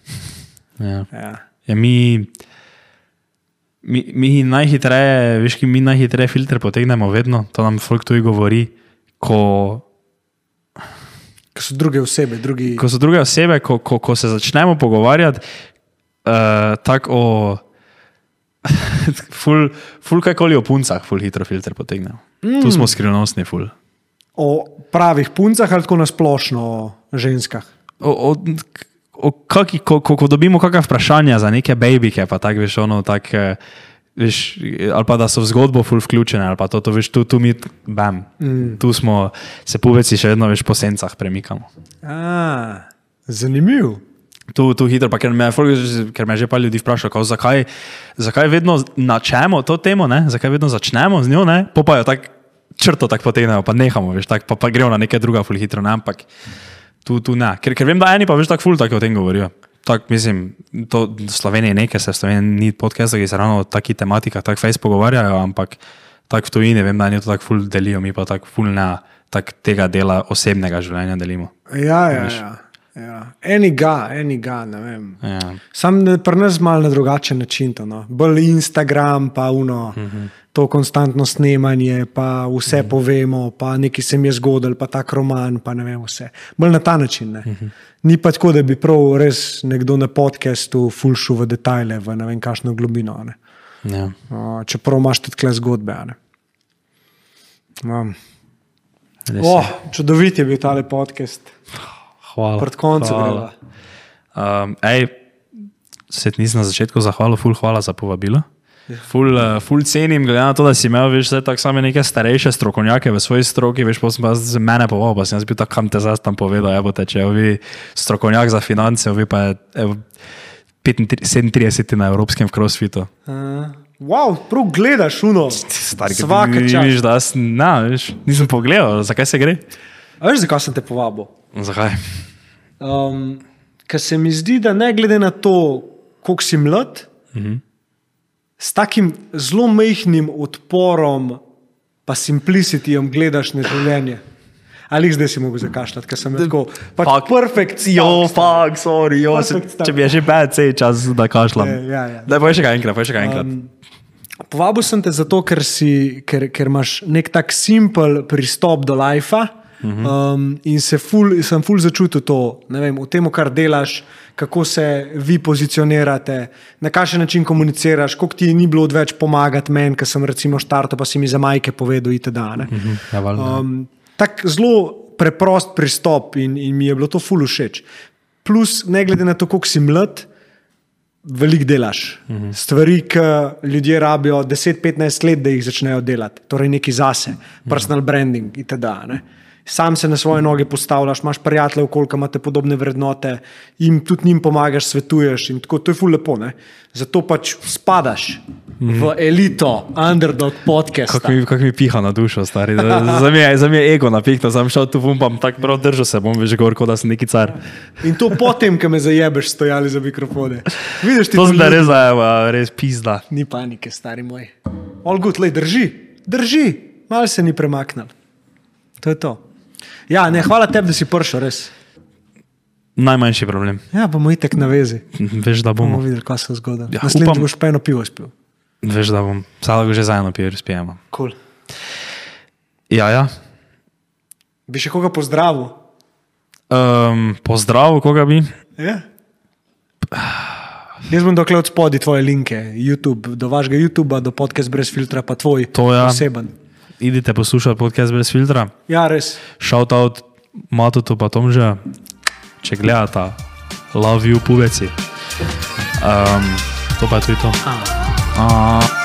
Ja. Ja. Ja, mi, mi, mi najhitreje, veš, ki mi najhitreje filtre potegnemo vedno, to nam folk tudi govori, ko, Ko so druge osebe, drugi. ko so druge osebe, ko, ko, ko se začnemo pogovarjati uh, tako o. Ful, ful kakoli o puncah, ful hitro filter potegnemo. Mm. Tu smo skrivnostni, ful. O pravih puncah ali tako nasplošno o ženskah. O, o, o kaki, ko, ko, ko dobimo kakšna vprašanja za neke babike, pa tako veš, ono, tak, eh, veš, ali pa da so v zgodbo ful vključene, ali pa to, to veš, tu, tu mi, bam, mm. tu smo, se puveci še vedno veš po sencah premikamo. A, zanimiv. Tu, tu hitro, pa ker me, ker me že pa ljudi vprašalo, kao, zakaj, zakaj vedno načemo to temo, ne? zakaj vedno začnemo z njo, ne? po pa jo tako črto tako potegnejo, pa nehamo, veš, tak, pa, pa gremo na neke druga ful hitro, ne? ampak tu, tu ne. Ker, ker vem, da eni pa veš tako ful tako o tem govorijo. Tak, mislim, to v Sloveniji nekaj se v Sloveniji ni podcastov, ki se ravno o takih tematikah tako fejs pogovarjajo, ampak tako v tujini vem, da oni to tako ful delijo, mi pa tako ful ne tak tega dela osebnega življenja delimo. Ja, ja, ja. ja. Eni ga, eni ga, ne vem. Ja. Sam pri nas malo na drugačen način. To, no. Bolj Instagram, pa uno, -huh. To konstantno snemanje, pa vse uh -huh. povemo, pa nekaj se mi je zgodilo, pa tak roman, pa ne vem vse. Bolj na ta način. Uh -huh. Ni pa tako, da bi prav res nekdo na podkastu fulšil v detajle, v ne vem kakšno globino. Ne. Ja. Uh, čeprav imaš tudi tle zgodbe. ne. Um. Oh, čudovit je bil tale podcast. Hvala. Pred koncem greva. Um, ej, se ti nisem na začetku zahvalil, ful hvala za povabilo. Ful, uh, ful cenim, glede na to, da si imel veš, zdaj tako same neke starejše strokovnjake v svoji stroki, veš, pa sem pa z mene povabil, pa sem jaz bil tako, kam te zdaj tam povedal, evo te, če vi strokovnjak za finance, vi pa je evo, 35, 37 na evropskem crossfitu. Uh, wow, prav gledaš, uno. Stari, Svaka čast. vidiš, da jaz, na, veš, nisem pogledal, zakaj se gre? A veš, zakaj sem te povabil? Zakaj? Um, Ker se mi zdi, da ne glede na to, koliko si mlad, uh -huh. S takim zelo majhnim odporom, pa simplicitijem gledaš na življenje. Ali jih zdaj si mogel zakašljati, ker sem tako. Pač Fuck. perfekt. Jo, fuck, sorry, jo, se, Perfect če bi je že bad, sej čas, da kašljam. Ja, ja, ja. Daj, povej še kaj enkrat, povej še kaj enkrat. Um, Povabil sem te zato, ker, si, ker, ker imaš nek tak simpel pristop do lajfa. Um, in se ful, sem ful začutil to, vem, v tem, kar delaš, kako se vi pozicionirate, na kakšen način komuniciraš, koliko ti ni bilo odveč pomagati meni, ker sem recimo štartal, pa si mi za majke povedal, itd. ne. ja. Um, tak zelo preprost pristop in, in mi je bilo to ful všeč. Plus, ne glede na to, koliko si mlad, veliko delaš. -huh. Stvari, ki ljudje rabijo 10-15 let, da jih začnejo delati, torej neki zase, personal branding itd. Ne? Sam se na svoje noge postavljaš, imaš prijatelje, koliko imate podobne vrednote, jim tudi njim pomagaš, svetuješ. in Tako, to je ful lepo. Ne? Zato pač spadaš v elito, underdog podcast. Kako mi, kak mi piha na dušo, stari. Za me je, za me je ego napihno, sem šel tu pumpam, tako prav držal se bom, veš, govor, kot da sem neki car. In to potem, ko me zajebeš, stojali za mikrofone. Vidiš, To sem da res zajeva, res pizda. Ni panike, stari moj. All good, lej, drži, drži, malo se ni premaknil. To je to. Ja, ne, hvala tebi, da si prišel, res. Najmanjši problem. Ja, bomo itek na vezi. Veš, da Bomo bomo. videli, kaj se zgodi. Ja, Naslednjič boš pa eno pivo spil. Veš, da bom. Vsako že zajedno pijer spijemo. Cool. Ja, ja. Bi še koga pozdravil? Um, pozdrav, koga bi? Ja. Jaz bom dokler od spodaj tvoje linke, YouTube, do vašega YouTube, do podcast brez filtra, pa tvoj To ja. oseben. Idite poslušati podcast brez filtra. Ja, res. Shoutout Matutu pa Tomža, če gledata, love you pubeci. Um, to pa je tudi to. A. Uh,